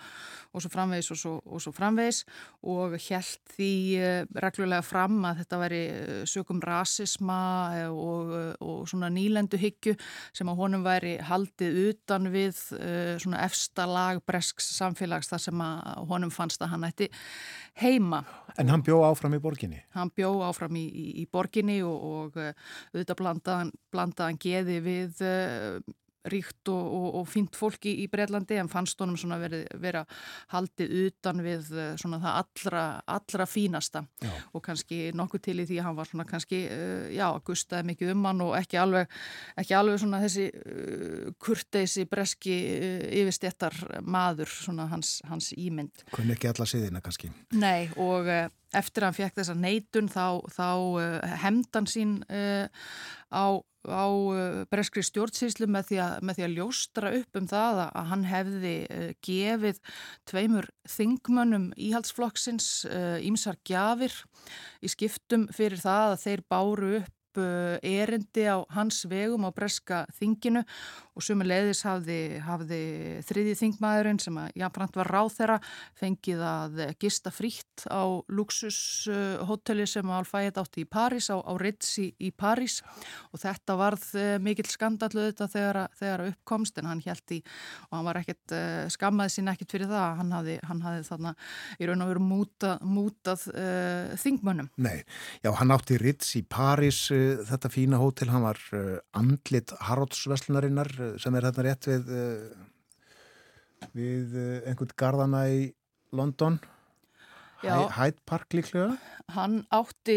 og svo framvegis og svo, og svo framvegis og held því uh, reglulega fram að þetta veri uh, sökum rasisma og, og svona nýlendu hyggju sem að honum væri haldið utan við svona efsta lag bresks samfélags þar sem að honum fannst að hann ætti heima. En hann bjó áfram í borginni? Hann bjó áfram í, í, í borginni og, og auðvitað blandaðan, blandaðan geði við uh, ríkt og, og, og fínt fólki í Breitlandi en fannst honum svona verið, vera haldið utan við eh, svona það allra, allra fínasta já. og kannski nokkuð til í því að hann var svona kannski, uh, já, gustaði mikið um hann og ekki alveg, ekki alveg svona þessi uh, kurteysi breski yfirstéttar maður svona hans, hans ímynd. Kunni ekki alla siðina kannski. Nei og eftir að hann fekk þessa neitun þá, þá hemdan sín á á uh, breskri stjórnsýslu með því, að, með því að ljóstra upp um það að hann hefði uh, gefið tveimur þingmönnum íhaldsflokksins ímsar uh, gjafir í skiptum fyrir það að þeir báru upp erindi á hans vegum á breska þinginu og sumulegðis hafði, hafði þriði þingmaðurinn sem að jáfnframt var ráð þeirra fengið að gista frítt á luxushotelli sem Al-Fayed átti í París, á, á Ritz í, París. Og þetta varð eh, mikill skandallu þetta þegar, þegar uppkomst en hann held í og hann var ekkert eh, skammaði sín ekkert fyrir það hann hafði, hann hafði þarna í raun og veru múta, mútað uh, þingmönnum. Nei, já hann átti Ritz í París uh, þetta fína hótel, hann var uh, andlit Harrodsveslunarinnar sem er þarna rétt við eh, við eh, einhvern gardana í London. Hyde Park líklega. Hann átti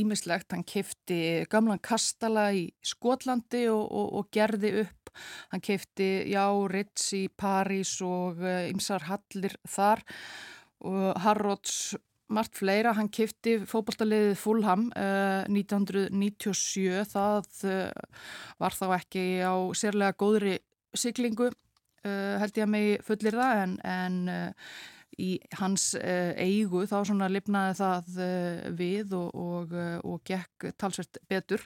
ímislegt, uh, hann kefti gamlan kastala í Skotlandi og, og, og gerði upp. Hann kefti, já, Ritz í París og ymsar hallir þar. Og Harrods margt fleira, hann kifti fókbaltaliðið Fulham uh, 1997, það uh, var þá ekki á sérlega góðri siglingu uh, held ég að mig fullir það en, en í hans eigu þá svona lifnaði það við og, og, og gekk talsvert betur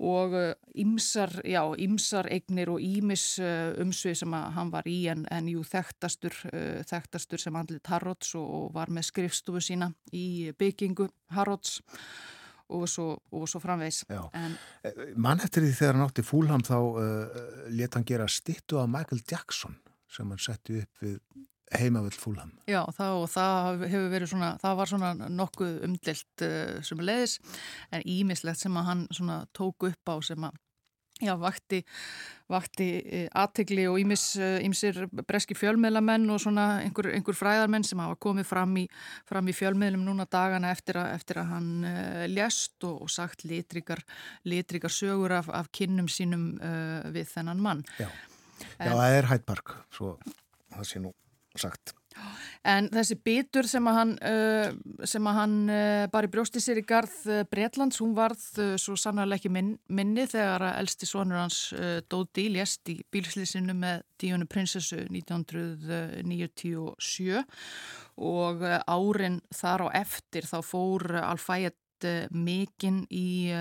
og ymsar, uh, já, ymsar eignir og ímis uh, umsvið sem hann var í en, en jú þekktastur, uh, þekktastur sem handlið Harrods og var með skrifstofu sína í byggingu Harrods og svo, og svo framvegs. En, eh, Mann eftir því þegar hann átti fúlham þá uh, let hann gera stittu af Michael Jackson sem hann setti upp við heimavöld fúlham. Já, það, það hefur verið svona, það var svona nokkuð umdelt uh, sem leiðis, en ímislegt sem að hann svona tók upp á sem að já, vakti, vakti aðtegli og ímsir breski fjölmiðlamenn og svona einhver, einhver fræðarmenn sem hafa komið fram í, fram í fjölmiðlum núna dagana eftir að, eftir að hann uh, lést og, og sagt litrikar, litrikar sögur af, af kinnum sínum uh, við þennan mann. Já, Já það er hættbark, svo það sé nú sagt. En þessi bitur sem að hann, uh, hann uh, bara brjósti sér í garð uh, Breitlands, hún varð svo sannarlega ekki minn, minni þegar að elsti sonur hans Dóti lést í bílslýsinu með díunu prinsessu 1997 og árin þar á eftir þá fór Alfæett mikinn í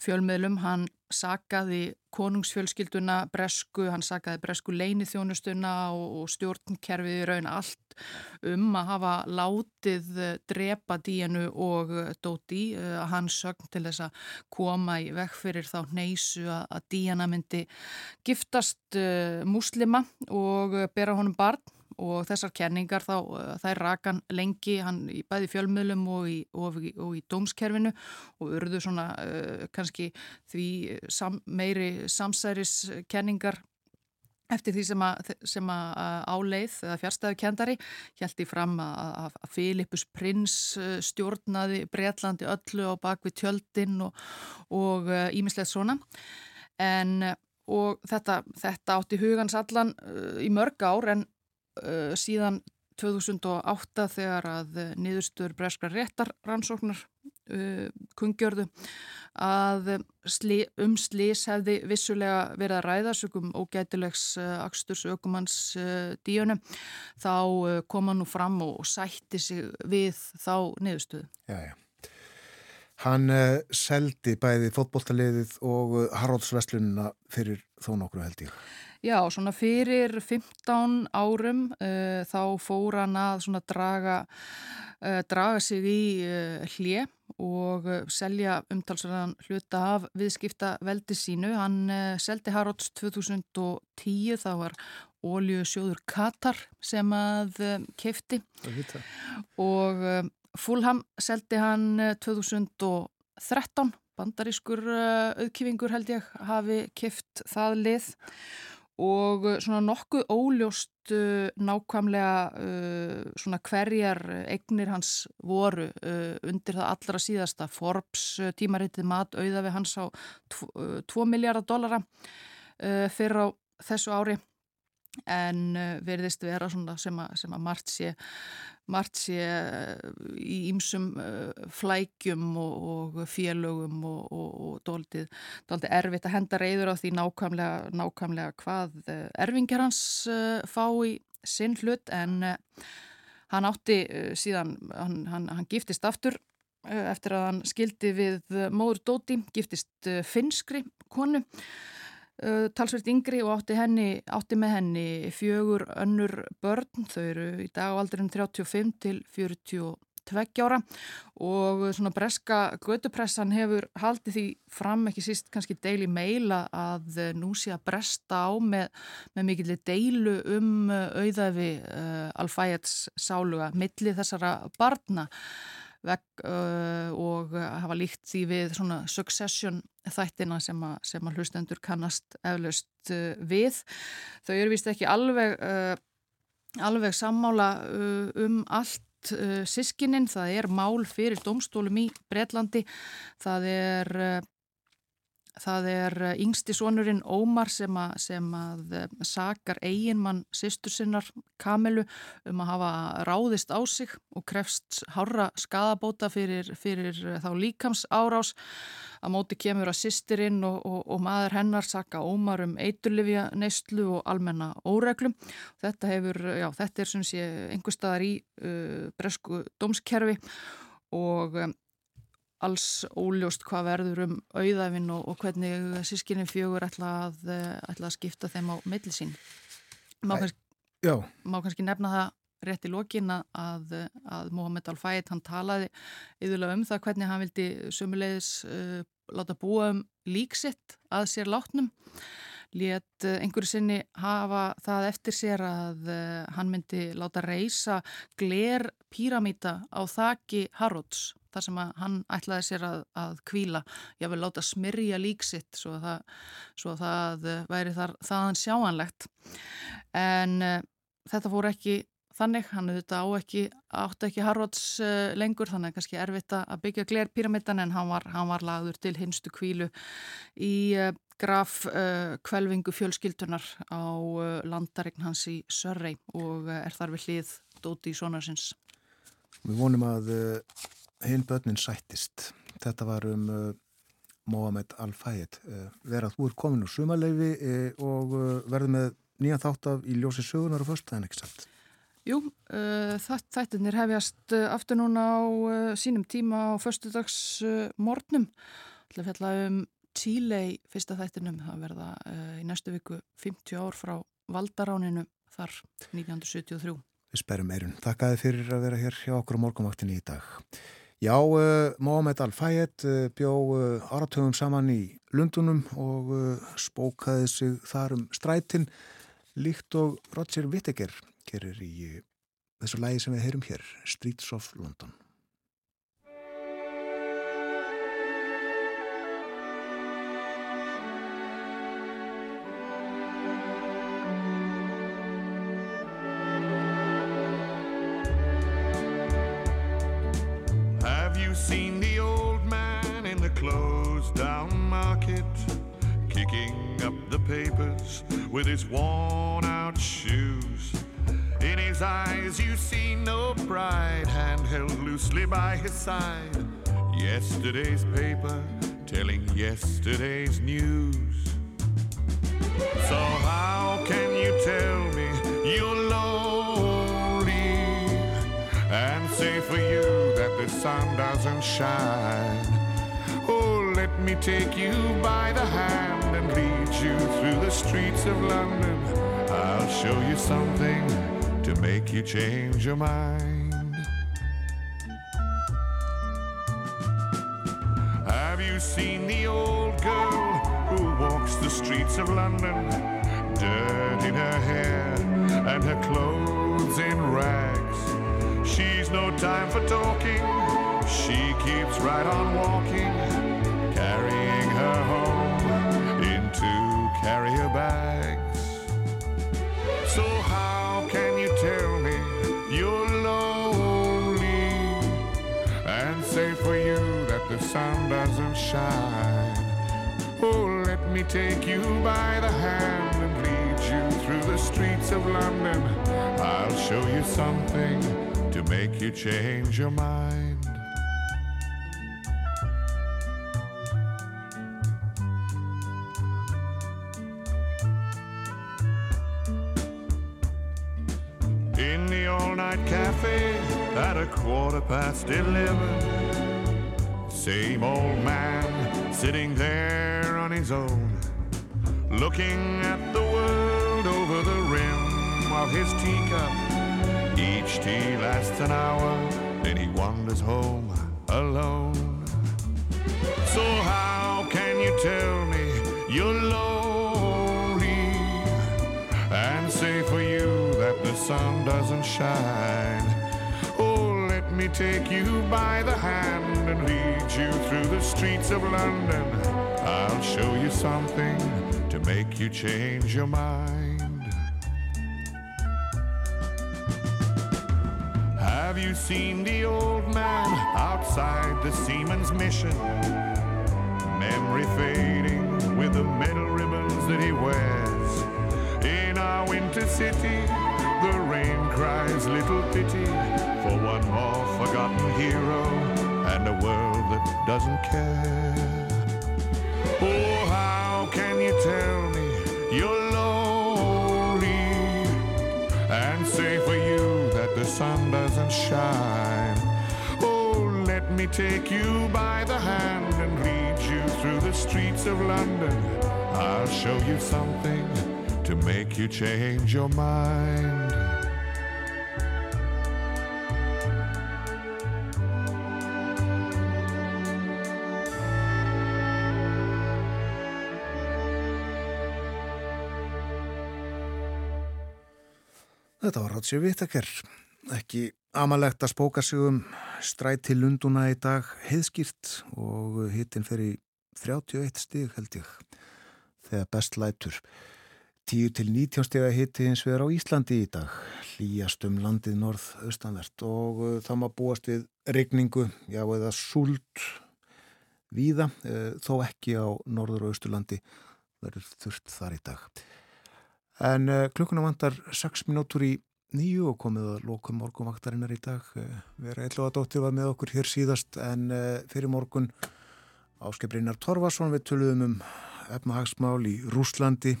fjölmiðlum, hann sakaði konungsfjölskylduna bresku, hann sakaði bresku leinithjónustuna og, stjórnkerfið í raun allt um að hafa látið drepa díenu og dóti hann sögn til þess að koma í vekk fyrir þá neysu að, díana myndi giftast muslima og bera honum barn og þessar kenningar þá, eh, þær rakan lengi hann í bæði fjölmiðlum og í, og, og í dómskerfinu og urðu svona uh, kannski því sam, meiri samsæriskenningar eftir því sem að, sem að áleið eða fjárstæðu kendari held í fram að, að Filipus prins eh, stjórnaði Breitlandi öllu á bakvið tjöldin og ímislegt svona. En og þetta, þetta átti hugans allan í mörg ár en uh, síðan 2008 þegar að niðurstöður breskra réttarrannsóknar uh, kungjörðu að sli, um slís hefði vissulega verið að ræða sögum ógætilegs uh, Aksturs Ökumans uh, díunum þá uh, koma nú fram og sætti sig við þá niðurstöðu. Já, já. Hann uh, seldi bæði fótbolltaliðið og Haraldsveslununa fyrir þó nokkru held ég. Já, svona fyrir 15 árum uh, þá fór hann að svona draga, uh, draga sig í uh, hlje og selja umtalsverðan hluta af viðskipta veldi sínu. Hann seldi Harrods 2010, þá var Ólju sjóður Katar sem að kefti og Fulham seldi hann 2013, bandarískur auðkifingur held ég hafi keft það lið og uh, svona nokkuð óljóst uh, nákvæmlega uh, svona hverjar eignir hans voru undir það allra síðasta. Forbes tímaritið mat auða við hans á 2 uh, miljardar dollara fyrir á þessu ári. En verðist vera svona sem að, sem að margt sé margt sé eh, í ýmsum eh, flækjum og, og félögum og, og, og dóltið, dóltið erfitt að henda reyður á því nákvæmlega, nákvæmlega hvað eh, erfingar hans fá í sinn hlut. En hann átti síðan, hann, hann, hann giftist aftur eftir að hann skildi við móður Dóti, giftist finskri konu uh, talsveit yngri og átti, henni, átti með henni fjögur önnur börn, þau eru í dag á aldrinum 35 til 42 ára. Og svona breska gödupressan hefur haldið því fram ekki síst kannski deil í meila að nú sé að bresta á með, með mikillir deilu um auðafi uh, alfæjats sáluga milli þessara barna veg uh, og hafa líkt því við svona succession þættina sem að, sem að hlustendur kannast eflaust uh, við. Þau eru vist ekki alveg, uh, alveg sammála uh, um allt uh, sískininn. Það er mál fyrir domstólum í Breitlandi. Það er uh, Það er eh, yngsti sonurinn Ómar sem að, sem að eh, sakar eiginmann sýstur sinnar Kamilu um að hafa ráðist á sig og krefst hára skadabóta fyrir, fyrir eh, þá líkams árás. Að móti kemur að sýstirinn og, og, og maður hennar saka Ómar um eiturlifja neistlu og almenna óreglum. Þetta, hefur, já, þetta er einhver staðar í uh, bresku dómskerfi og um, alls óljóst hvað verður um auðæfin og, og hvernig sískinni fjögur ætla að, eh, ætla að skipta þeim á millisín. Má, má kannski nefna það rétt í lokin að, að Mohamed Al-Fayed hann talaði yfirlega um það hvernig hann vildi sömulegis uh, láta búa um líksitt að sér látnum let uh, einhverju sinni hafa það eftir sér að uh, hann myndi láta reysa gler píramíta á þaki Harrods þar sem hann ætlaði sér að, að kvíla, ég vil láta smyrja líksitt svo að það, svo að það væri þar þaðan sjáanlegt. En þetta fór ekki þannig, hann auðvitað á ekki átt ekki Harrods uh, lengur þannig kannski erfitt að byggja glerpyramidan en hann var, hann var lagður til hinstu kvílu í uh, graf uh, kvelvingu fjölskyldunar á landaregn hans í Sörrei og er þar við hlið dóti í sonarsins. Við vonum að hinn börnin sættist. Þetta var um Mohamed Al-Fayed. Verað úr kominu sumaleifi og verður með nýja þátt af í ljósi sögunar og fyrst, það er ekki satt. Jú, uh, þættirnir hefjast uh, aftur núna á uh, sínum tíma á förstudags morgnum. Það fjalla um Chile fyrsta þættinum. Það verða í næstu viku 50 ár frá Valdaráninu þar 1973. Við sperrum eirun. Takkaði fyrir að vera hér hjá okkur á morgumvaktinni í dag. Já, Mohamed Al-Fayed bjó áratöfum saman í Lundunum og spókaði sig þar um strætin líkt og Roger Whittaker gerir í þessu lægi sem við heyrum hér, Streets of London. Have you seen the old man in the closed down market kicking up the papers with his worn out shoes? In his eyes you see no pride, hand held loosely by his side. Yesterday's paper telling yesterday's news. So how can you tell me you're lonely and say for you that the sun doesn't shine? Oh, let me take you by the hand and lead you through the streets of London. I'll show you something make you change your mind. Have you seen the old girl who walks the streets of London? Dirt in her hair and her clothes in rags. She's no time for talking, she keeps right on walking, carrying her home into carrier bags. Sun doesn't shine? Oh, let me take you by the hand and lead you through the streets of London. I'll show you something to make you change your mind. In the all-night cafe at a quarter past eleven Same old man sitting there on his own Looking at the world over the rim of his teacup. Each tea lasts an hour, then he wanders home alone. So how can you tell me you're lonely And say for you that the sun doesn't shine me take you by the hand and lead you through the streets of London. I'll show you something to make you change your mind. Have you seen the old man outside the seaman's mission? Memory fading with the metal ribbons that he wears. In our winter city, the rain cries little pity for one more forgotten hero and a world that doesn't care. Oh, how can you tell me you're lonely and say for you that the sun doesn't shine? Oh, let me take you by the hand and lead you through the streets of London. I'll show you something to make you change your mind. Þetta var Rátsjö Vittaker. Ekki amalegt að spóka sig um stræti Lunduna í dag heiðskýrt og hittin í 31 stig held ég þegar best lætur. 10 til 19 steg að hitti hins vegar á Íslandi í dag, hlýjast um landið norð-austanvert og uh, það maður búast við regningu, já eða súld víða, uh, þó ekki á norður og austurlandi verður þurft þar í dag. En uh, klukkuna vantar 6 minútur í nýju og komið að loka morgunvaktarinnar í dag. Uh, Vera Eilóðadóttir var með okkur hér síðast en uh, fyrir morgun áskiprinnar Torfarsson við töluðum um efnahagsmál í Rúslandi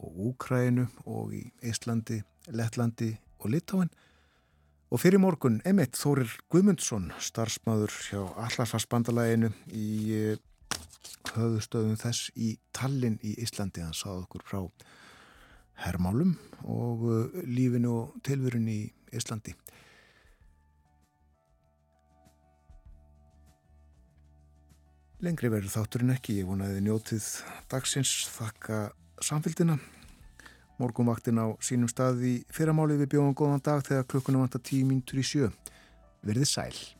og Úkrænu og í Íslandi, Lettlandi og Litáin. Og fyrir morgun Emmett Þórir Guðmundsson, starfsmáður hjá Allarsfarsbandalæginu í höfustöðum þess í Tallinn í Íslandi. Hann sáð okkur frá hermálum og uh, lífinu og tilvörun í Íslandi. Lengri verður þátturinn ekki, ég vonaði njótið dagsins, þakka samfélgina. Morgumvaktin á sínum stað í fyrramáli við bjóðum góðan dag þegar klukkunum vantar tíu mínutur í sjö. Verðið sæl.